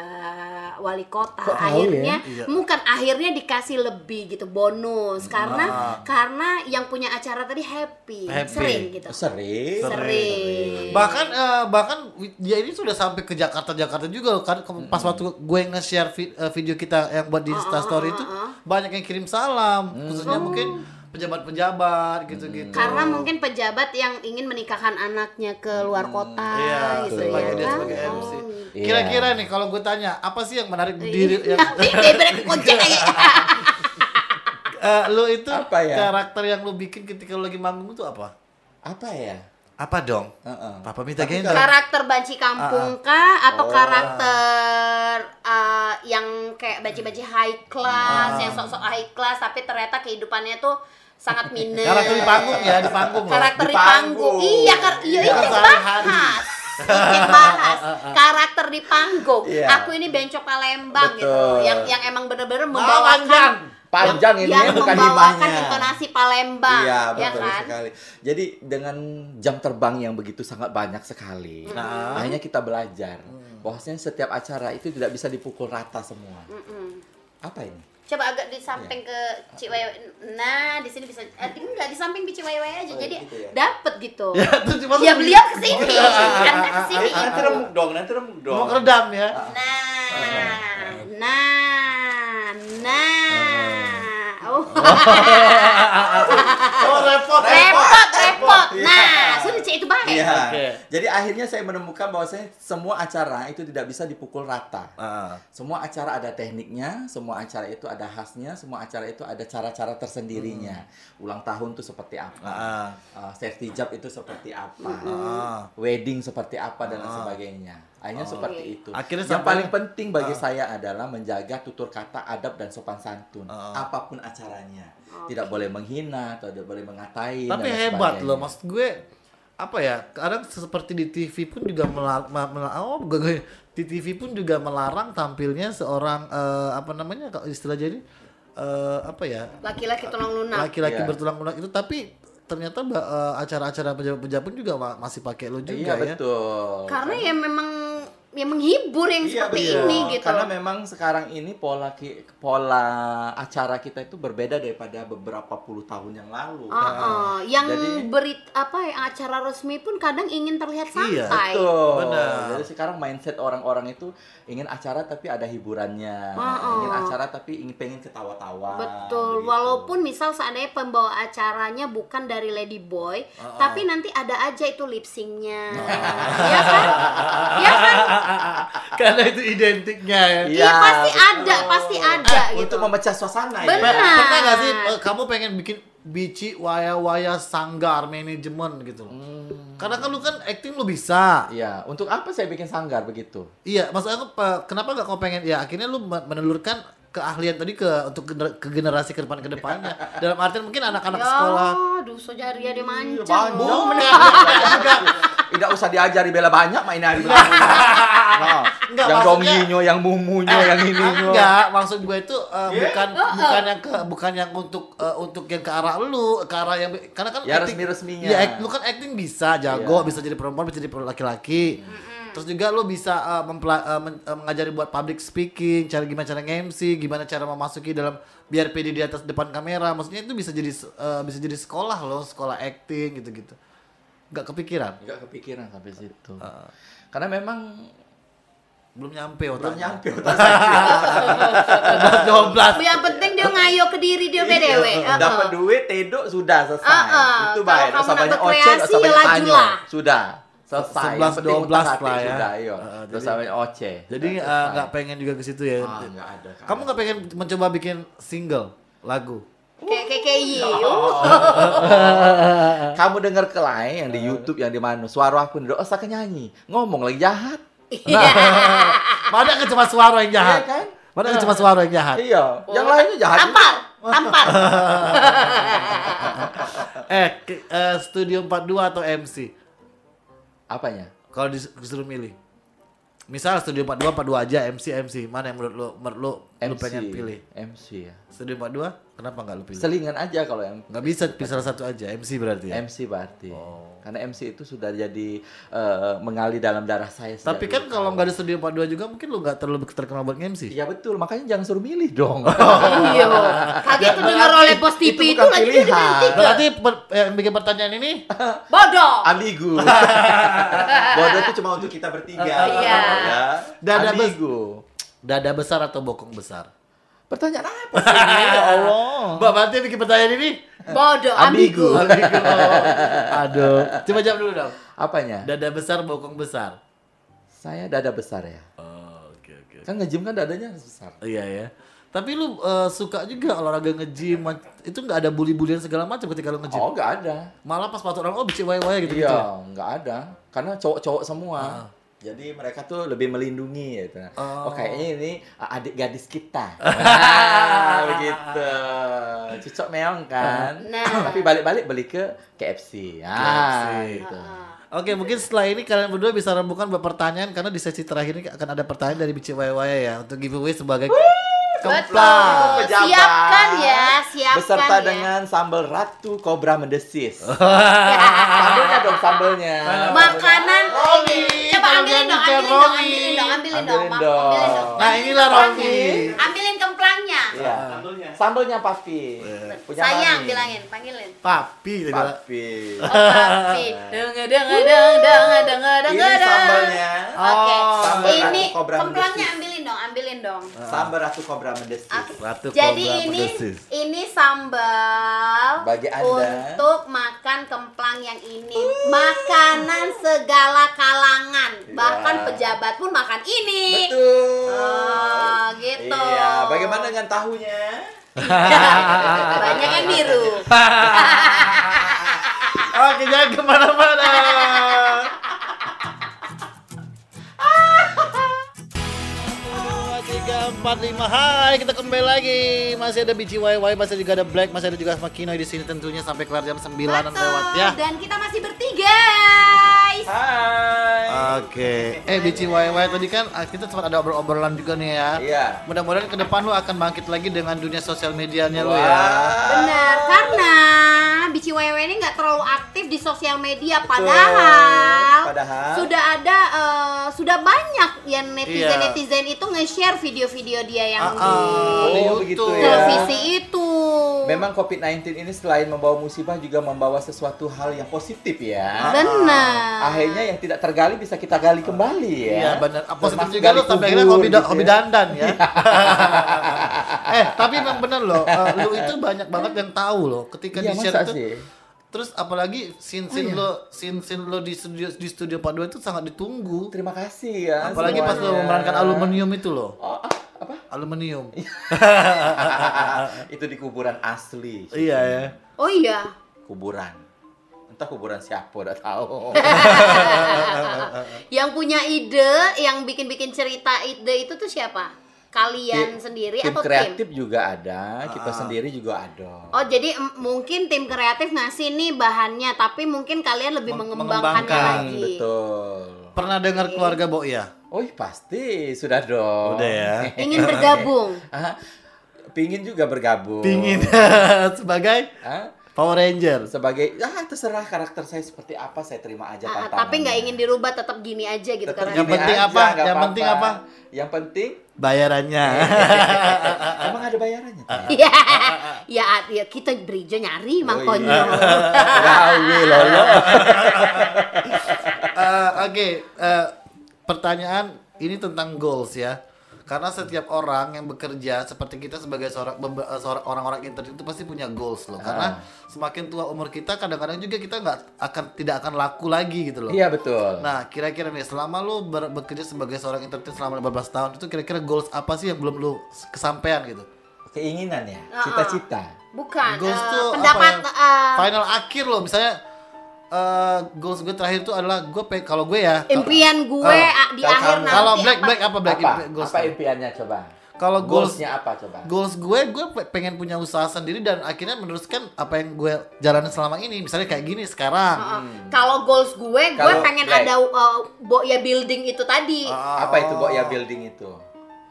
wali kota, Kok tahu akhirnya ya? Bukan akhirnya dikasih lebih gitu bonus karena Ah. karena yang punya acara tadi happy, Happy. sering gitu. Sering. Sering. Bahkan eh, bahkan dia ini sudah sampai ke Jakarta Jakarta juga kan pas waktu gue nge-share vi- eh, video kita yang buat di Insta Story itu banyak yang kirim salam khususnya mungkin pejabat-pejabat gitu-gitu. Karena mungkin pejabat yang ingin menikahkan anaknya ke luar kota Iya, gitu sebagai ya dia kan. sebagai MC. Oh, Iya. Kira-kira nih kalau gue tanya apa sih yang menarik Iya. diri yang (laughs) (laughs) eh, lu itu Apa ya? karakter yang lu bikin ketika lu lagi manggung itu apa? Apa ya? Apa dong? Heeh. Papa minta Tapi gendong. karakter banci kampung kah atau Oh. karakter uh, yang kayak banci-banci high class Ah. yang sok-sok high class tapi ternyata kehidupannya tuh sangat (laughs) minus Karakter di panggung ya, di panggung karakter di, panggung. iya kar iya Iya, itu sehari-hari. (laughs) bahas sedikit bahas karakter di panggung Iya. aku ini bencok Palembang gitu yang yang emang bener-bener membawakan Panjang ini yang bukan membawakan himahnya. intonasi Palembang Iya, ya betul kan sekali. Jadi dengan jam terbang yang begitu sangat banyak sekali, Nah. akhirnya kita belajar bahwasanya setiap acara itu tidak bisa dipukul rata semua. Mm-mm. Apa ini? coba agak di samping ke Cik Wewe nah di sini bisa eh, enggak di samping Cik Wewe aja Oh, jadi gitu ya? dapet gitu (laughs) Ya, terus cuma ya beliau ke sini (laughs) anda ke sini Nanti remuk dong, nanti remuk dong. mau keredam ya. nah nah nah oh Oh, repot. repot repot Iya. nah sudah Cik itu baik Iya. Oke. Jadi akhirnya saya menemukan bahwasanya semua acara itu tidak bisa dipukul rata. Ah. Semua acara ada tekniknya, semua acara itu ada khasnya, semua acara itu ada cara-cara tersendirinya. Ulang tahun itu seperti apa? Ah. Uh, safety job itu seperti apa? Ah. Wedding seperti apa dan lain Ah. sebagainya. Akhirnya seperti itu. Akhirnya Yang sampai- paling penting bagi Ah. saya adalah menjaga tutur kata, adab dan sopan santun. Ah. Apa pun acaranya. Tidak boleh menghina atau tidak boleh mengatai Tapi hebat sebagainya. loh, maksud gue apa ya? Kadang seperti di TV pun juga melarang, oh gue, gue- di TV pun juga melarang tampilnya seorang eh, apa namanya kalau istilah jadi eh, apa ya? laki-laki tulang lunak Laki-laki Iya. bertulang lunak itu tapi ternyata eh, acara-acara pejabat-pejabat pun juga ma- masih pakai lo juga Iya ya. betul. karena ya memang ya menghibur yang Iya, seperti betul. ini gitu. Karena memang sekarang ini pola ki- pola acara kita itu berbeda daripada beberapa puluh tahun yang lalu. Ah, ah. yang Jadi- berit apa yang acara resmi pun kadang ingin terlihat Iya, santai. Betul. Benar. Jadi sekarang mindset orang-orang itu ingin acara tapi ada hiburannya, Heeh. ingin acara tapi ingin pengen ketawa-tawa. Betul, begitu. walaupun misal seandainya pembawa acaranya bukan dari Lady Boy, tapi nanti ada aja itu lip syncnya, ya kan? Ya kan? (laughs) Karena itu identiknya ya. Iya, Iya pasti betul. ada, pasti ada gitu. Untuk memecah suasana Benar. ya. Per- Pernah gak sih eh, kamu pengen bikin bici waya-waya sanggar manajemen gitu loh. Karena kan lu kan acting lu bisa. Iya, untuk apa saya bikin sanggar begitu? Iya, maksud aku eh, kenapa gak kau pengen ya akhirnya lu men- menelurkan keahlian tadi ke untuk gener- ke generasi ke depan ke depannya. (laughs) Dalam artian mungkin anak-anak ya, sekolah aduh sojaria dia mancang. Banyak. (laughs) Tidak usah diajari bela banyak main hari. (laughs) Nah, Enggak, yang donginyo, yang mumunyo, yang ininya. enggak, maksud gue itu eh, Iya. bukan bukan yang ke bukan yang untuk eh, untuk yang ke arah lu, ke arah yang karena kan Ya, acting- resmi-resminya. Iya, act- lu kan acting bisa jago, Iya. bisa jadi perempuan, bisa jadi laki-laki. Terus juga lu bisa eh, mempela- eh, men- eh, mengajari buat public speaking, cara gimana cara nge-MC, gimana cara memasuki dalam biar pede di atas depan kamera. Maksudnya itu bisa jadi eh, bisa jadi sekolah loh, sekolah acting gitu-gitu. Enggak kepikiran. Enggak kepikiran sampai situ. Ah. Karena memang Belum nyampe belum otaknya. nyampe otak. 12. Yang penting dia ngayo ke diri dia BDW. Iya, Dapat duit, tedo sudah selesai. Uh-uh. Itu Kalau baik. nak banyak usah ya banyak tanyo. Sudah. Selesai. 11, Yang penting 12 utak hati lah ya. Sudah, iya. Uh, Terus sampai oceh. Jadi nggak pengen juga ke situ ya. Ah, nggak ada. Kamu nggak pengen mencoba bikin single lagu? Kayak kayak kayak Yi. (laughs) Kamu dengar ke lain yang di YouTube yang di mana suara aku udah usah nyanyi ngomong lagi jahat (laughs) Mana kan cuma suara yang jahat? Iya kan? Mana kan cuma suara yang jahat? iya yang lainnya jahat Tampar, tampar. (laughs) eh, ke- eh, Studio 42 atau MC? apanya Kalau dis- disuruh milih. Misal Studio 42 42 aja MC MC. Mana yang menurut lu menurut lu, lu MC pengen pilih? MC ya Studio 42? Kenapa nggak lu pilih? selingan aja kalau yang Nggak bisa pilih salah satu aja. MC berarti ya. MC berarti Oh. karena MC itu sudah jadi eh, mengalir dalam darah saya Tapi kan kalau nggak ada Studio 42 juga mungkin lu nggak terlalu terkenal buat MC. Iya betul, makanya jangan suruh milih dong. (laughs) Iya. (laughs) Kaget tuh dengar oleh pos TV itu itu, lagi pilihan. tiga. Berarti per- yang bikin pertanyaan ini (laughs) Bodoh. Ambigu. Bodoh itu cuma untuk kita bertiga. Iya. Ya. Dada bes- Ambigu. dada besar atau bokong besar? Pertanyaan apa (laughs) sih ini? Ya Allah. Mbak berarti yang bikin pertanyaan ini? Bodoh, Ambigu. ambigu. (laughs) Aduh. Coba jawab dulu dong. Apanya? Dada besar, bokong besar. Saya dada besar ya. Oh, oke oke. Kan nge-gym kan dadanya harus besar. Iya ya. Tapi lu eh, suka juga olahraga nge-gym, itu nggak ada bully-bulian segala macam ketika lu nge-gym. Oh, nggak ada. Malah pas patut orang oh bicik waya-waya gitu gitu. Iya, nggak ada. Karena cowok-cowok semua. Jadi mereka tuh lebih melindungi gitu. Oh. Oh, kayaknya ini adik gadis kita. (laughs) Nah, begitu. Cocok meong kan. Nah. Tapi balik-balik beli ke KFC. Ah, KFC. gitu. Oke, mungkin setelah ini kalian berdua bisa rembukan beberapa pertanyaan karena di sesi terakhir ini akan ada pertanyaan dari bicik waya-waya ya untuk giveaway sebagai kemplang. Betul. Pejabat. Siapkan ya, siapkan Beserta ya. dengan sambal ratu kobra mendesis. (laughs) sambelnya dong, sambelnya. Makanan Romi, Coba ambilin dong, ambilin dong, ambilin dong, ambilin dong, Ambilin dong. Ambilin dong. Nah, inilah. Romi. Ambilin kemplangnya. Iya. Sambelnya papi. Punya Sayang Mami. bilangin, panggilin. Papi tadi. Papi. Oh, papi. Dengar dengar dengar dengar dengar Ini dengar. sambalnya. Oke. Oh, sambal Ini kemplangnya mendesis. Ambilin dong, ambilin dong. Sambal ratu kobra mendesis. Oke. Ratu Jadi Kobra ini Pedesis. ini sambal Bagi Anda. untuk makan kemplang yang ini. Makanan segala kalangan, bahkan Iya. pejabat pun makan ini. Betul. Oh, gitu. Iya, bagaimana dengan tahunya? (laughs) Banyak yang biru. (laughs) Oke, jangan ke mana-mana. 45 Hai kita kembali lagi. Masih ada Bici YY Masih juga ada Black Masih ada juga Makino di sini tentunya Sampai kelar jam 9 lewat ya. Dan kita masih bertiga guys. Hai. Oke, eh BCYY tadi kan ah, kita sempat ada obrol-obrolan juga nih ya. Iya. Mudah-mudahan ke depan lu akan bangkit lagi dengan dunia sosial medianya lu Wah. ya. Benar, karena Bici WW ini nggak terlalu aktif di sosial media, padahal, Padahal. sudah ada, eh, sudah banyak yang netizen netizen itu nge-share video-video dia yang di ah, di Oh, YouTube. ya. televisi itu. Memang COVID-19 ini selain membawa musibah juga membawa sesuatu hal yang positif ya. Benar. Akhirnya yang tidak tergali bisa kita gali kembali ya. Iya benar. Positif Termasuk juga lo sampai akhirnya hobi, gitu hobi ya. dandan ya. (laughs) eh tapi memang bener loh. eh, lu itu banyak banget yang tahu loh. Ketika Iya, di share itu. sih? Terus apalagi scene scene lo scene scene lo di studio di studio Pak Dua itu sangat ditunggu. Terima kasih ya. Apalagi pas lo semuanya. memerankan aluminium itu loh. Oh, ah, apa? Aluminium. (laughs) itu di kuburan asli. iya ya. Oh iya. Kuburan. Entah kuburan siapa udah tahu. (laughs) Yang punya ide, yang bikin-bikin cerita ide itu tuh siapa? Kalian Tim- sendiri tim atau tim? kreatif juga ada, Ah. kita sendiri juga ada. Oh jadi mungkin tim kreatif ngasih nih bahannya, tapi mungkin kalian lebih Meng- mengembangkannya mengembangkan, lagi. Betul. Pernah dengar keluarga Boya? Oh pasti sudah dong. Udah ya. (laughs) Ingin bergabung. Pingin juga bergabung. Pingin (laughs) sebagai Ah, Power Ranger. sebagai ah terserah karakter saya seperti apa saya terima aja Ah, tantangannya. tapi nggak ingin dirubah, tetap gini aja gitu Tetap karena. Yang penting aja, apa? Yang penting apa? Yang penting Bayarannya. (laughs) emang ada bayarannya. Iya, ya, ya kita berijo nyari Oh, makanya. iya. (laughs) Lolo. (laughs) Eh, Oke, eh, pertanyaan ini tentang goals ya. Karena setiap orang yang bekerja seperti kita sebagai seorang eh, seorang orang-orang internet itu pasti punya goals loh. Karena semakin tua umur kita, kadang-kadang juga kita nggak akan tidak akan laku lagi gitu loh. Iya betul. Nah, kira-kira nih selama lu ber- bekerja sebagai seorang entertainer selama 15 tahun itu kira-kira goals apa sih yang belum lu kesampaian gitu? Keinginan ya, Ah, ah. cita-cita. Bukan. Goals eh, tuh pendapat apa ya? eh, Final akhir loh, misalnya eh goals gue terakhir itu adalah gue pe- kalau gue ya impian gue ah, di akhir kamu- nanti kalau black apa? black apa black apa? impi- goals apa impiannya coba? Kalau goals Goalsnya apa coba? goals gue gue pe- pengen punya usaha sendiri dan akhirnya meneruskan apa yang gue jalanin selama ini misalnya kayak gini sekarang Heeh. Kalau goals gue, gue pengen black. ada uh, Boya building itu tadi. Ah, Apa itu kok oh. ya building itu?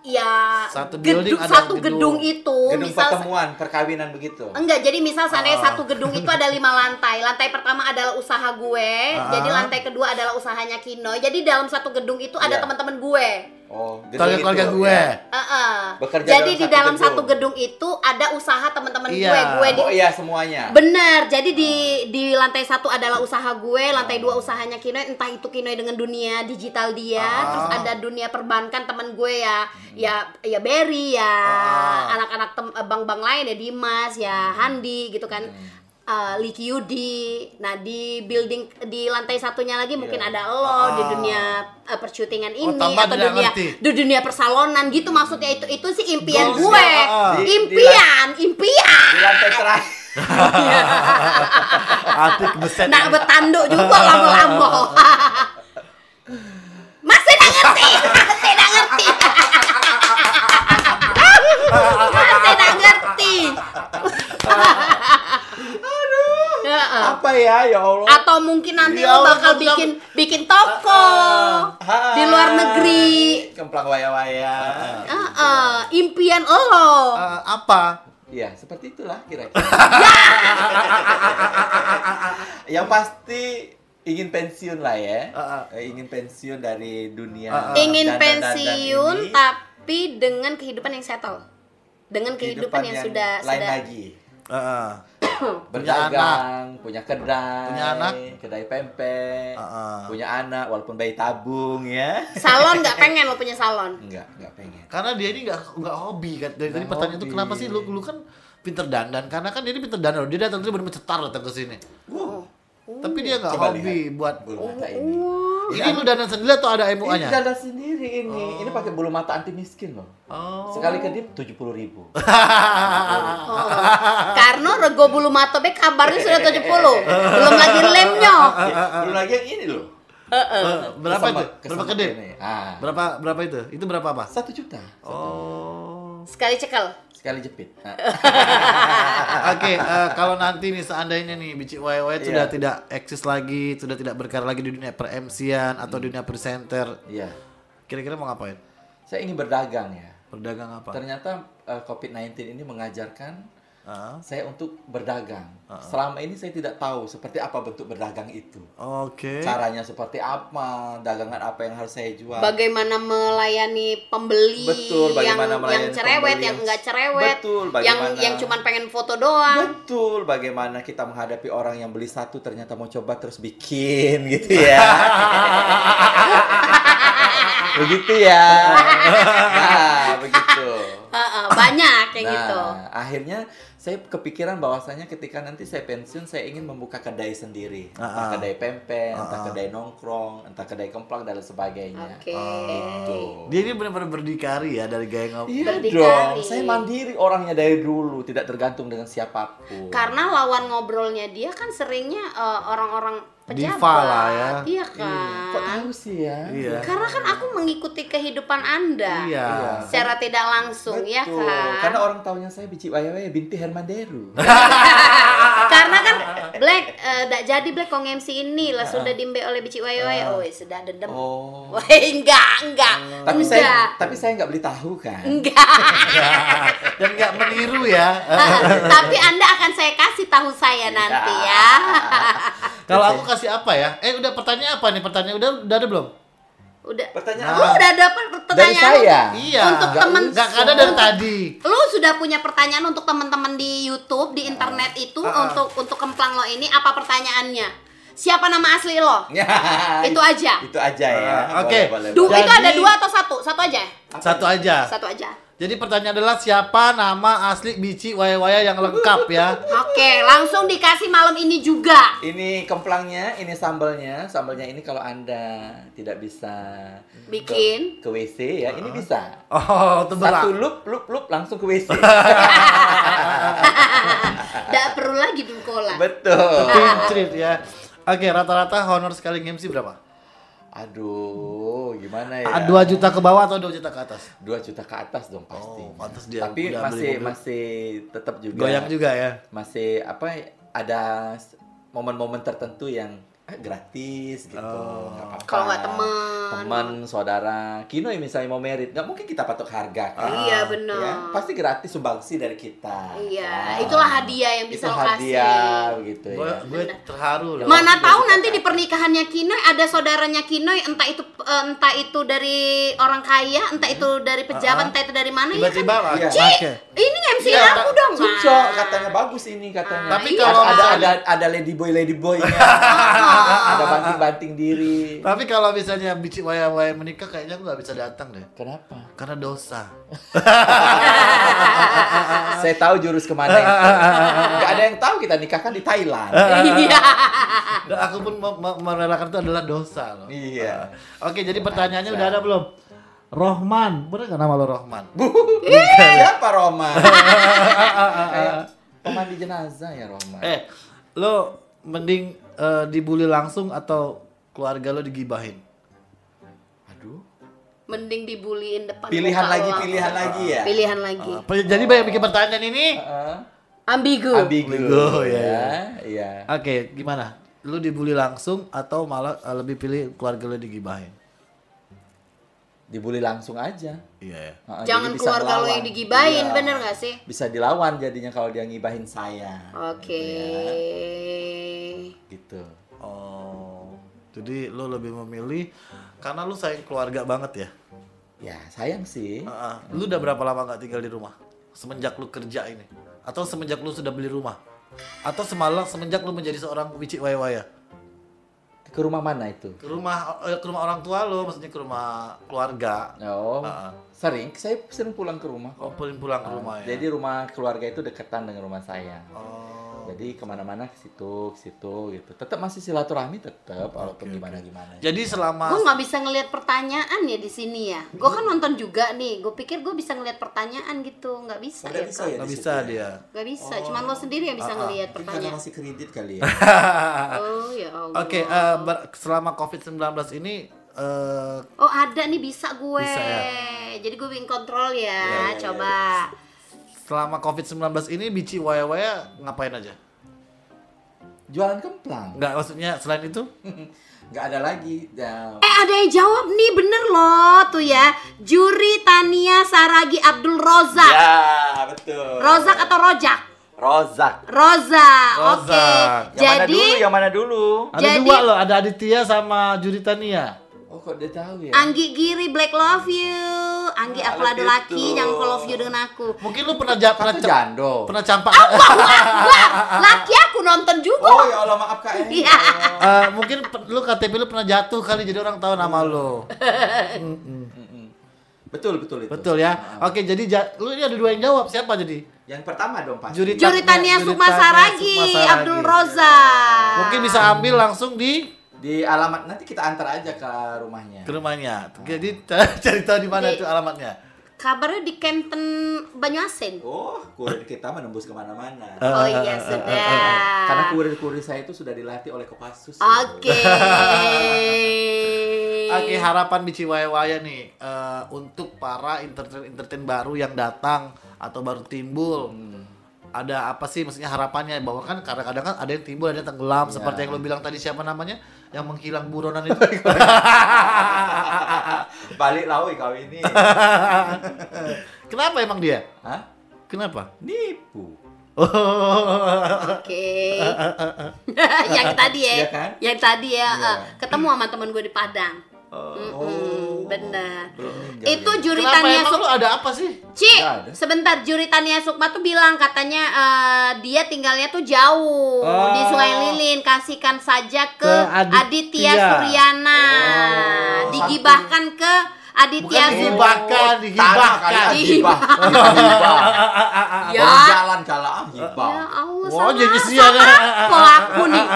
ya Satu gedung- building ada satu gedung. gedung itu Gedung misal pertemuan, perkawinan begitu. enggak jadi misal seandainya Ah. satu gedung itu ada lima lantai lantai pertama adalah usaha gue Ah. jadi lantai kedua adalah usahanya Kino jadi dalam satu gedung itu ada Iya. teman-teman gue Oh, gedung keluarga itu, gue ya. Heeh. Bekerja jadi dalam di satu dalam gedung. satu gedung itu ada usaha teman-teman Iya. gue gue di Oh iya semuanya. Bener, jadi di di lantai satu adalah usaha gue, lantai dua usahanya Kinoy, entah itu Kinoy dengan dunia digital dia, Ah. terus ada dunia perbankan temen gue ya, ya ya Berry ya, Ah. anak-anak eh, bank-bank lain ya Dimas ya Handi gitu kan. Eh, Liki Yudi, nah di building di lantai satunya lagi mungkin Iya. ada lo di Ah. dunia eh, persyutingan Oh, ini atau dunia ngerti. di dunia persalonan gitu maksudnya itu itu sih impian Goals gue, ya, ah. Di- di impian, impian. Di lantai terakhir. (laughs) Atik beset Nak bertanduk juga lama-lama. (laughs) Masih tak ngerti, masih tak ngerti. (laughs) Masih tak ngerti. Aduh. Apa ya ya Allah? Atau mungkin nanti Ya lo Allah, bakal kamu- bikin bikin toko di luar negeri. Kemplang waya-waya. Heeh, impian lo. Eh, apa Iya, seperti itulah kira-kira. (laughs) (laughs) Yang pasti ingin pensiun lah ya. Ah, Eh, ingin pensiun dari dunia. Ah, ah. Ingin pensiun ini. tapi dengan kehidupan yang settle. Dengan kehidupan, yang, sudah lain sudah lagi. Heeh. (coughs) Berdagang, punya kedai, Punya anak. kedai pempek, ah. punya anak walaupun bayi tabung ya. salon nggak (laughs) pengen lo punya salon. Enggak, enggak pengen. karena dia ini nggak nggak hobi kan dari tadi Nggak pertanyaan itu kenapa sih lu lu kan pinter dandan karena kan dia ini pinter dandan dia datang tuh bener cetar datang ke sini tapi dia nggak Coba hobi buat Bulu mata ini. ini lu dandan sendiri atau ada Ini MUA nya dada sendiri ini. Ini pakai bulu mata anti miskin loh. oh Sekali kedip tujuh puluh ribu. (laughs) Oh. Karena rego bulu mato be kabarnya sudah 70. Belum lagi lemnya. Belum lagi yang ini loh. Eh, berapa itu Kesemek- berapa ini. Ah, berapa berapa itu itu berapa apa satu juta. oh Sekali cekel. Sekali jepit. (laughs) Oke, eh, kalau nanti nih seandainya nih Bici YY sudah Iya. tidak eksis lagi, sudah tidak berkarya lagi di dunia per MC-an atau dunia presenter, Iya. kira-kira mau ngapain? Saya ingin berdagang ya. Berdagang apa? Ternyata eh, COVID-19 ini mengajarkan Ah. saya untuk berdagang. Selama ini saya tidak tahu seperti apa bentuk berdagang itu. Oke. Caranya seperti apa, dagangan apa yang harus saya jual. Bagaimana melayani pembeli Betul, yang bagaimana yang melayani cerewet, pembeli yang yang- enggak cerewet, Betul, yang bagaimana- yang cuman pengen foto doang. Betul, bagaimana kita menghadapi orang yang beli satu ternyata mau coba terus bikin gitu ya. (laughs) begitu ya. Nah, begitu. Banyak kayak nah, gitu. akhirnya saya kepikiran bahwasanya ketika nanti saya pensiun saya ingin membuka kedai sendiri. Ah, Entah ah. kedai pempek, Ah, entah ah. kedai nongkrong, entah kedai kemplang dan sebagainya. Oke. Gitu. Dia ini benar-benar berdikari ya dari gaya ngomong. Iya Berdikari. dong, saya mandiri orangnya dari dulu, tidak tergantung dengan siapa pun. Karena lawan ngobrolnya dia kan seringnya eh, orang-orang pejabat. Diva lah ya. Iya Kok kan. tahu sih ya? Iya. Karena kan aku mengikuti kehidupan Anda. Iya. Secara tidak langsung ya Betul. kan. Karena orang tahunya saya Bici Wayawaya binti Herman Deru. (laughs) Karena kan Black eh, dak jadi Black kong MC ini lah sudah dimbe oleh Bici Wayo Oh, sudah dedem. oh. (laughs) Wah, enggak, enggak. Tapi enggak. saya tapi saya nggak beli tahu kan. enggak. (laughs) Dan nggak meniru ya. Tapi Anda akan saya kasih tahu saya nanti ya. Kalau aku kasih apa ya? Eh udah pertanyaan apa nih? Pertanyaan udah udah ada belum? Udah. Pertanyaan Lu udah dapat Dari pertanyaan saya. Iya. Untuk temen- Nggak ada dari untuk- tadi. Lu sudah punya pertanyaan untuk teman-teman di YouTube, di internet itu Ah. untuk untuk kemplang lo ini apa pertanyaannya? Siapa nama asli lo? Itu aja. Itu aja ya. Ah, oke. Boleh, boleh, Du, boleh. itu ada dua atau satu? Satu aja. Satu aja. Satu aja. Jadi pertanyaan adalah siapa nama asli Bici Waya Waya yang lengkap ya? Oke, langsung dikasih malam ini juga. Ini kemplangnya, ini sambalnya. Sambalnya ini kalau Anda tidak bisa Bikin. ke, ke WC ya, ini bisa. Oh, berat. Satu loop, loop, loop langsung ke WC. Tidak (laughs) perlu lagi dulu cola. Betul. Pincrit ya. Oke, rata-rata honor sekali MC berapa? Aduh, gimana ya? Ah, Dua juta ke bawah atau dua juta ke atas? 2 juta ke atas dong pasti. Oh, pantas dia Tapi udah beli masih mobil. masih tetap juga Goyang juga ya. masih apa ada momen-momen tertentu yang gratis gitu. Oh. Kalau nggak teman. Teman, saudara. Kino yang misalnya mau merit, nggak mungkin kita patok harga kan? Iya benar. Ya, pasti gratis sumbangsi dari kita. Iya, Kan? itulah hadiah yang bisa Itu lo kasih. hadiah begitu Gue ya. gue terharu loh. Mana tahu nanti di pernikahannya Kinoy ada saudaranya Kinoy entah itu eh, entah itu dari orang kaya, entah itu dari pejabat, Ah. entah itu dari mana Tiba-tiba ya kan. Iya. Ci, ini MC Iya, aku dong. Cocok, Ah. katanya bagus ini katanya. Tapi iya. kalau ada, ada ada lady boy lady boy (laughs) ada banting-banting diri. Tapi kalau misalnya Bici Waya Waya menikah kayaknya aku nggak bisa datang deh. Kenapa? Karena dosa. (laughs) Saya tahu jurus ke mana. Gak ada yang tahu kita nikahkan di Thailand. Iya. Dan aku pun me- me- merelakan itu adalah dosa loh. Iya. Oke, jadi pertanyaannya udah ada belum? Rohman, bener gak nama lo Rohman? Siapa Roma? (laughs) Kayak pemandi jenazah ya Roma. Eh, lo mending eh, dibully langsung atau keluarga lo digibahin? Aduh. Mending dibuliin depan Pilihan muka lagi, lo. pilihan lagi ya. Pilihan lagi. Apa- Jadi banyak bikin pertanyaan ini. Heeh. Ambigu. Ambigu. Ambigu, ya, ya. Iya. Oke, gimana? Lu dibully langsung atau malah eh, lebih pilih keluarga lo digibahin? Dibully langsung aja. Iya ya. Heeh, Jangan jadi bisa keluarga lo ngelawan. yang digibahin, Iya. bener gak sih? Bisa dilawan jadinya kalau dia ngibahin saya. Oke. Gitu. Oh, jadi lo lebih memilih karena lu sayang keluarga banget ya? Ya, sayang sih. Heeh. Lu udah berapa lama nggak tinggal di rumah? Semenjak lu kerja ini? Atau semenjak lu sudah beli rumah? Atau semalam semenjak lu menjadi seorang wicik waya waya? Ke rumah mana itu? Ke rumah eh, ke rumah orang tua lu, maksudnya ke rumah keluarga. Oh, Heeh. sering. Saya sering pulang ke rumah. Oh, pulang pulang ke rumah ya. Jadi rumah keluarga itu deketan dengan rumah saya. Oh. Jadi ke mana-mana ke situ, ke situ gitu. Tetap masih silaturahmi tetap, walaupun gimana gimana. Jadi selama Gue nggak bisa ngelihat pertanyaan ya di sini ya. Gue kan nonton juga nih. Gue pikir gue bisa ngelihat pertanyaan gitu. Nggak bisa ya. Kak? nggak bisa dia. Nggak bisa. Cuman lo sendiri yang bisa ngelihat pertanyaan. masih kredit kali ya. (laughs) Oh ya Allah. Oke, eh, ber- selama COVID-19 ini eh, Oh ada nih bisa gue. Bisa ya? Jadi gue bikin kontrol ya. Iya, iya. Coba. Selama COVID-19 ini Bici Waya Waya ngapain aja? Jualan kemplang. Nggak, maksudnya selain itu? (laughs) Nggak ada lagi. Ya, Eh ada yang jawab nih bener loh tuh ya. Juri Tania Saragi Abdul Rozak. ya betul. Rozak atau Rojak? Rozak. Roza. Oke. Roza. Yang mana Jadi dulu? Yang mana dulu? Ada Jadi- dua loh, ada Aditya sama Juritania. Oh, kok dia tahu ya? Anggi Giri Black Love You. Anggi Ah, aku ada gitu. laki yang love you dengan aku. Mungkin lu pernah ja- pernah jando. pernah campak. (laughs) Wah, laki aku nonton juga. Oh ya Allah maaf kak. Iya. Eh, mungkin lu KTP lu pernah jatuh kali jadi orang tahu nama lu. (laughs) Betul betul itu. Betul ya. Oke, jadi ja- lu ini ada dua yang jawab. Siapa jadi? Yang pertama dong pasti. Juri- Juritania Sukma Juritania Saragi, Sukma Saragi. Abdul Roza. Mungkin bisa ambil langsung di Di alamat nanti kita antar aja ke rumahnya. ke rumahnya. Jadi cari (laughs) tahu di mana Di- itu alamatnya. Kabarnya di Kenten Banyuasin. Oh, kurir kita menembus ke mana-mana. Oh iya sudah. Karena kurir-kurir saya itu sudah dilatih oleh Kopassus. Oke. (laughs) Oke, harapan Bici nih eh, untuk para entertain entertain baru yang datang atau baru timbul. Ada apa sih maksudnya harapannya bahwa kan kadang-kadang kan ada yang timbul ada yang tenggelam seperti yang lo bilang tadi siapa namanya yang menghilang buronan itu. (laughs) Balik lawi kau ini. (laughs) Kenapa emang dia? Hah? Kenapa? Nipu. Oke. (laughs) yang tadi ya. Iya kan? Yang tadi ya. Iya. eh, ketemu sama temen gue di Padang. Benar. Belum meninggal Itu dia. Kenapa Juritania emang Suk lu ada apa sih? Ci, sebentar Juritania Sukma tuh bilang katanya eh, dia tinggalnya tuh jauh Oh. di Sungai Lilin. Kasihkan saja ke, Ke Aditya. Aditya, Suryana. Oh, Digibahkan ke Aditya digibahkan, Tanah digibahkan. kali ah, Dihibah. (laughs) hibah. Hibah. Ya. Jalan kalah ah, hibah. Ya Allah, Wah, sama, jadi sama siapa? apa aku nih?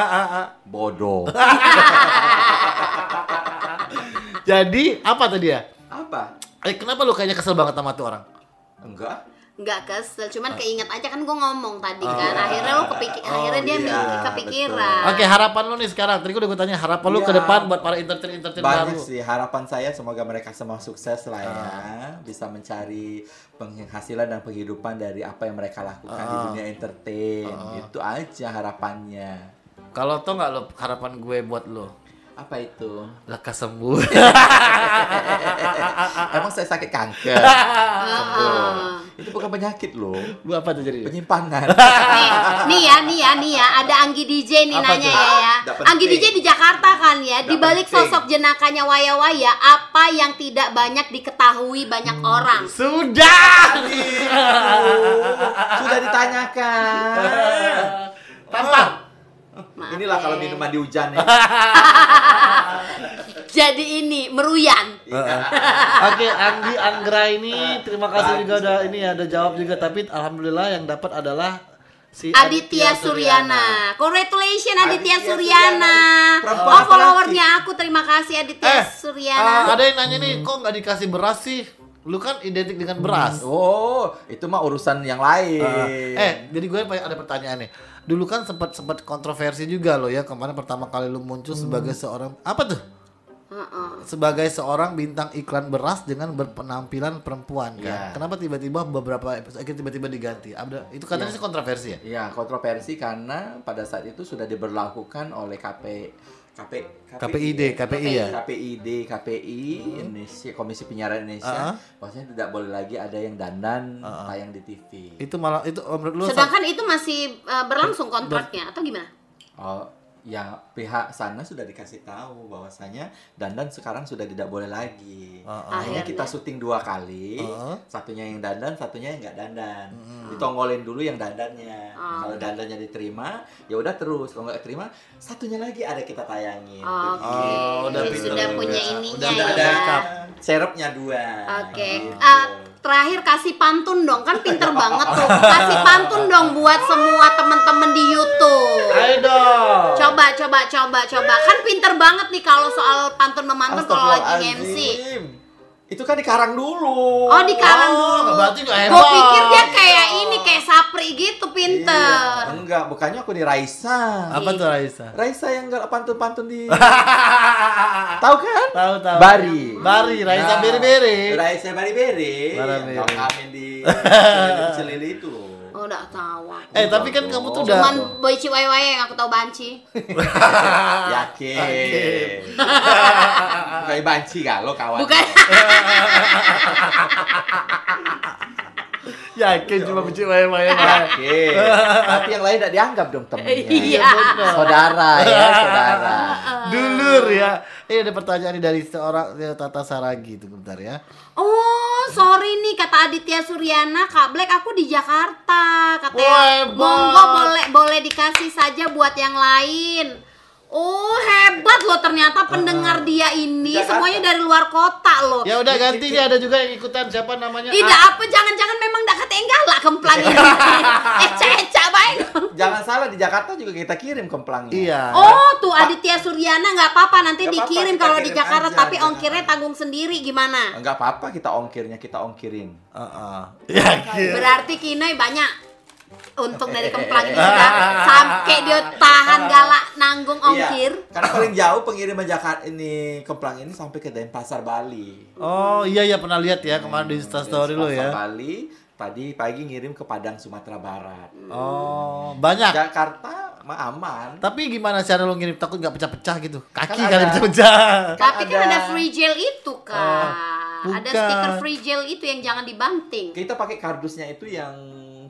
Bodoh. (laughs) Jadi apa tadi ya? Apa? Eh kenapa lu kayaknya kesel banget sama tuh orang? Enggak. Nggak kesel, cuman keinget aja kan gue ngomong tadi Oh. kan. Akhirnya lo kepikir, Oh, akhirnya dia iya, kepikiran. Oke, harapan lu nih sekarang. Tadi gua udah gue tanya harapan lu Iya. ke depan buat para entertain entertain baru. Banyak sih harapan saya semoga mereka semua sukses lah ya, bisa mencari penghasilan dan penghidupan dari apa yang mereka lakukan di Ah. dunia entertain. Itu aja harapannya. Kalau tau nggak lo harapan gue buat lo? Apa itu? Lekas sembuh. (laughs) Emang saya sakit kanker. (laughs) Heeh. Itu bukan penyakit loh, Lu apa tuh jadi? penyimpangan. nih, nih ya, nih ya, nih ya, ada Anggi DJ nih Apa nanya tuh? ya ya. Anggi. DJ di Jakarta kan ya. Di balik sosok jenakanya waya-waya, apa yang tidak banyak diketahui banyak Hmm. orang? Sudah. (laughs) Sudah ditanyakan. Tampang. Maaf Inilah ya. kalau minuman di hujan ya. (laughs) Jadi ini meruyan. Oke, Anggi Anggra ini terima kasih juga udah ini ya, udah jawab juga tapi alhamdulillah yang dapat adalah si Aditya Suryana. Congratulations Aditya, Aditya Suryana. Suryana. Oh, followernya aku terima kasih Aditya Eh, Suryana. ah, ada yang nanya nih, kok nggak dikasih beras sih? Lu kan identik dengan beras. Oh, itu mah urusan yang lain. Ah, eh, jadi gue ada pertanyaan nih. Dulu kan sempat sempat kontroversi juga lo ya kemarin pertama kali lu muncul sebagai seorang apa tuh? Heeh. Sebagai seorang bintang iklan beras dengan berpenampilan perempuan kan. Iya. Kenapa tiba-tiba beberapa episode tiba-tiba diganti? Ada itu katanya sih kontroversi ya? Iya, kontroversi karena pada saat itu sudah diberlakukan oleh KP KP, KPID, KPI ya? KPID, KPI Indonesia Komisi Penyiaran Indonesia Ah. bahwasanya tidak boleh lagi ada yang dandan tayang di TV. Itu malah itu oh, menurut lu Sedangkan itu masih uh, berlangsung kontraknya atau gimana? Oh, ya pihak sana sudah dikasih tahu bahwasanya dandan sekarang sudah tidak boleh lagi. Ah, ah. Akhirnya kita syuting dua kali, Ah. satunya yang dandan, satunya yang nggak dandan. Ditongolin dulu yang dandannya. Ah. Kalau dandannya diterima, ya udah terus. Kalau nggak terima, satunya lagi ada kita tayangin. Oke, Oh, udah Jadi sudah punya Udah ininya Sudah ada ada ya. serepnya dua. Oke, Gitu. Ah, terakhir kasih pantun dong, kan pinter banget tuh. Kasih pantun dong buat semua temen-temen di YouTube. Ayo dong. Coba, coba, coba, coba. Kan pinter banget nih kalau soal pantun memantun kalau lagi MC. Itu kan dikarang dulu. Oh, dikarang Oh, dulu. berarti Gue hebat. pikir dia kayak ini, kayak Sapri gitu, Iya. pinter. Enggak, bukannya aku di Raisa. Apa tuh Raisa? Raisa yang enggak pantun-pantun di (laughs) Tahu kan? Tahu tahu. Bari. Bari, Raisa Nah, beri-beri. Raisa beri-beri. Bari-beri. Yang kami di (laughs) Celili itu loh. Oh, udah tahu. aku. Eh, tapi kan kamu tuh udah Cuman boy ciwai yang aku tahu banci. (laughs) Yakin. Kayak banci kalau kawan. Bukan. (laughs) Yakin cuma bici waya-waya. Oke. Tapi yang lain tidak dianggap dong temennya. Iya. Saudara ya, (laughs) saudara. Dulur ya. Ini ada pertanyaan nih dari seorang ya, Tata Saragi itu bentar ya. Oh, sorry nih kata Aditya Suryana, Kak Black aku di Jakarta. Katanya monggo boleh boleh dikasih saja buat yang lain. Oh, hebat loh ternyata pendengar dia ini Jakarta. semuanya dari luar kota loh. Ya udah ganti nih ada juga yang ikutan siapa namanya? Tidak Ah, apa jangan-jangan memang dak kata enggak kemplang ini. (laughs) Eca-eca baik. Jangan salah di Jakarta juga kita kirim kemplangnya. Iya. Oh, tuh Aditya Suryana nggak apa-apa nanti Nggak apa-apa, dikirim kita kalau di Jakarta aja, tapi gitu. ongkirnya tanggung sendiri gimana? Enggak apa-apa kita ongkirnya, kita ongkirin. Heeh. Yakin. Berarti Kinoy banyak untung dari (laughs) kemplang ini sudah sampai dia tahan galak nanggung ongkir. Iya, karena paling jauh pengiriman Jakarta ini kemplang ini sampai ke Denpasar Bali. Oh iya iya pernah lihat ya kemarin di Insta story lo Denpasar ya. Bali, pagi pagi ngirim ke Padang Sumatera Barat. Oh banyak. Jakarta mah aman. Tapi gimana cara lo ngirim takut nggak pecah-pecah gitu? Kaki Kan kali pecah-pecah. Tapi kan ada- ada free gel itu kak. Oh, ada stiker free gel itu yang jangan dibanting. Kita pakai kardusnya itu yang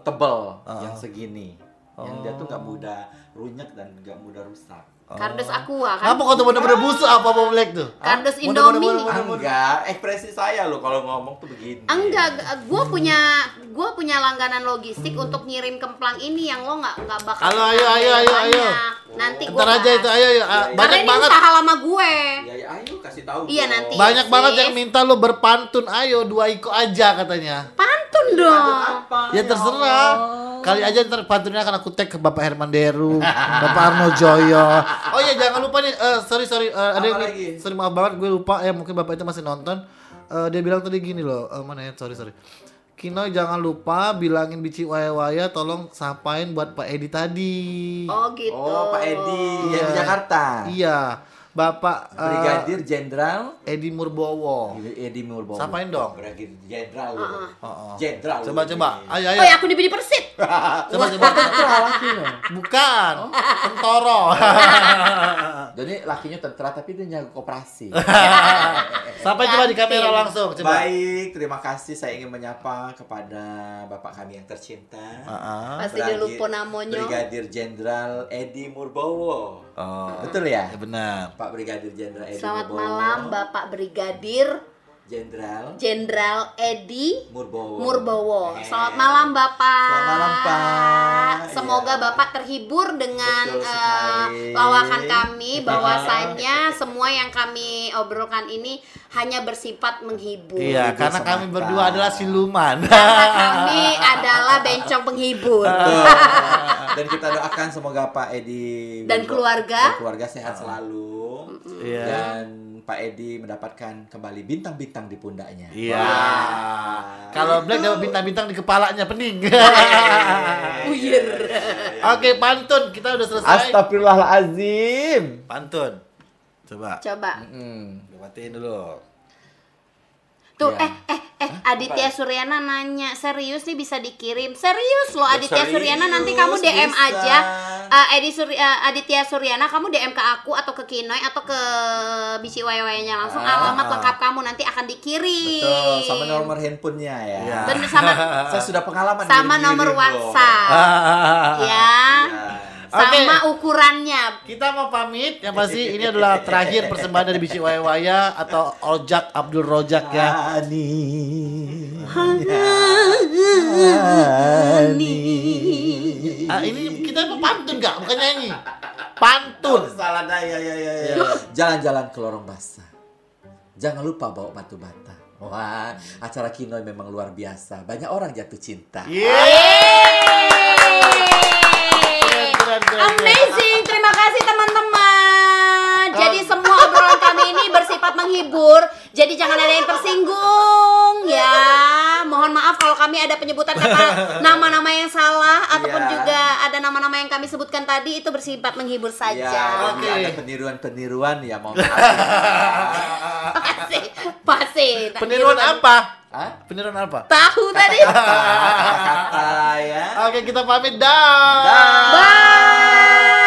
tebel, Ah. yang segini. Yang dia tuh nggak mudah runyek dan nggak mudah rusak. Kardus aqua kan. Apa kau tuh bener-bener busuk apa mau black tuh? Kardus? Indomie. Enggak, ekspresi saya loh kalau ngomong tuh begini. Enggak, gue punya gue punya langganan logistik untuk ngirim kemplang ini yang lo nggak nggak bakal. Halo, ayo, ayo, ayo, ayo. Nanti gue Ntar aja itu ayo ayo. Ah, Iya, iya. Karena Banyak ini banget. usaha lama gue. Ya, ya ayo kasih tahu. Iya, nanti. Banyak Sis. banget yang minta lo berpantun. Ayo dua iko aja katanya. Pantun dong. Apa? Ya terserah. Kali aja ntar pantunnya akan aku tag ke Bapak Herman Deru, Bapak Arno Joyo. (laughs) Oh iya jangan lupa nih, eh, sorry sorry, eh, ada Apa yang lagi? sorry maaf banget gue lupa ya mungkin Bapak itu masih nonton. Eh, dia bilang tadi gini loh, eh, mana ya sorry sorry. Kinoy jangan lupa bilangin bici waya waya tolong sapain buat Pak Edi tadi. Oh gitu. Oh, Pak Edi yang di Iya. Jakarta. Iya, Bapak eh, Brigadir Jenderal Edi Murbowo. Edi Murbowo. Sapain dong. Brigadir Jenderal. Uh-uh. Oh, oh. Jenderal. Coba coba. Ayo ayo. Oh ya aku di Bidi Persib. (laughs) Coba coba. Bukan. Tentoro. (laughs) Jadi lakinya tentara tapi dia jago koperasi. (laughs) Sampai coba di kamera langsung coba. Baik, terima kasih saya ingin menyapa kepada Bapak kami yang tercinta. Ah, Pasti dia lupa namanya. Brigadir Jenderal Edi Murbowo. Oh. Betul ya? Ya benar. Pak Brigadir Jenderal Edi Selamat Murbowo. malam Bapak Brigadir Jenderal Jenderal Edi Murbowo. Murbowo. Eh, Selamat malam Bapak. Selamat malam, Pak. Semoga Iya. Bapak terhibur dengan sekali. lawakan kami (laughs) bahwasannya semua yang kami obrolkan ini hanya bersifat menghibur. Iya, karena kami semata. berdua adalah siluman. (laughs) Karena kami adalah bencong penghibur. Betul. (laughs) Dan kita doakan semoga Pak Edi Dan keluarga. dan keluarga sehat selalu. Iya. Dan Pak Edi mendapatkan kembali bintang-bintang di pundaknya. Iya. Wah. Kalau Black dapat bintang-bintang di kepalanya pening. Buyur. Oke, pantun. Kita udah selesai. Astagfirullahalazim. Pantun. Coba. Coba. Hmm. Matiin dulu. Tuh, Iya. eh, eh, eh, Aditya Suryana nanya, serius nih bisa dikirim? Serius loh Aditya Serius, Suryana, nanti kamu DM bisa. aja. Eh, Edi Suri- eh, Aditya Suryana, kamu DM ke aku atau ke Kinoy atau ke Bici nya langsung Ah. alamat lengkap kamu nanti akan dikirim. Betul, sama nomor handphonenya ya. Iya. Dan sama (laughs) Saya sudah pengalaman sama nomor. WhatsApp, Ah. (laughs) ya. Oke. Sama ukurannya. Kita mau pamit. Yang pasti ini adalah terakhir persembahan dari Bici Waya Waya atau Ojak Abdul Rojak ya. Ani. Ah, ini kita mau pantun nggak? Bukan nyanyi. Pantun. Salah dah ya ya ya. ya. Jalan-jalan ke lorong basah. Jangan lupa bawa batu bata. Wah, acara Kinoy memang luar biasa. Banyak orang jatuh cinta. Keren. Amazing, terima kasih teman-teman. Jadi semua obrolan kami ini bersifat menghibur. Jadi jangan ada yang tersinggung ya. Mohon maaf kalau kami ada penyebutan kata nama-nama yang salah ataupun Iya. juga ada nama-nama yang kami sebutkan tadi itu bersifat menghibur Ya, saja. Oke. ada peniruan-peniruan ya mau maaf. (laughs) Pasti, pasti. Peniruan apa? Hah? Peniruan apa? Tahu tadi. (laughs) Kata ya. Oke, kita pamit dah. Dah. Bye.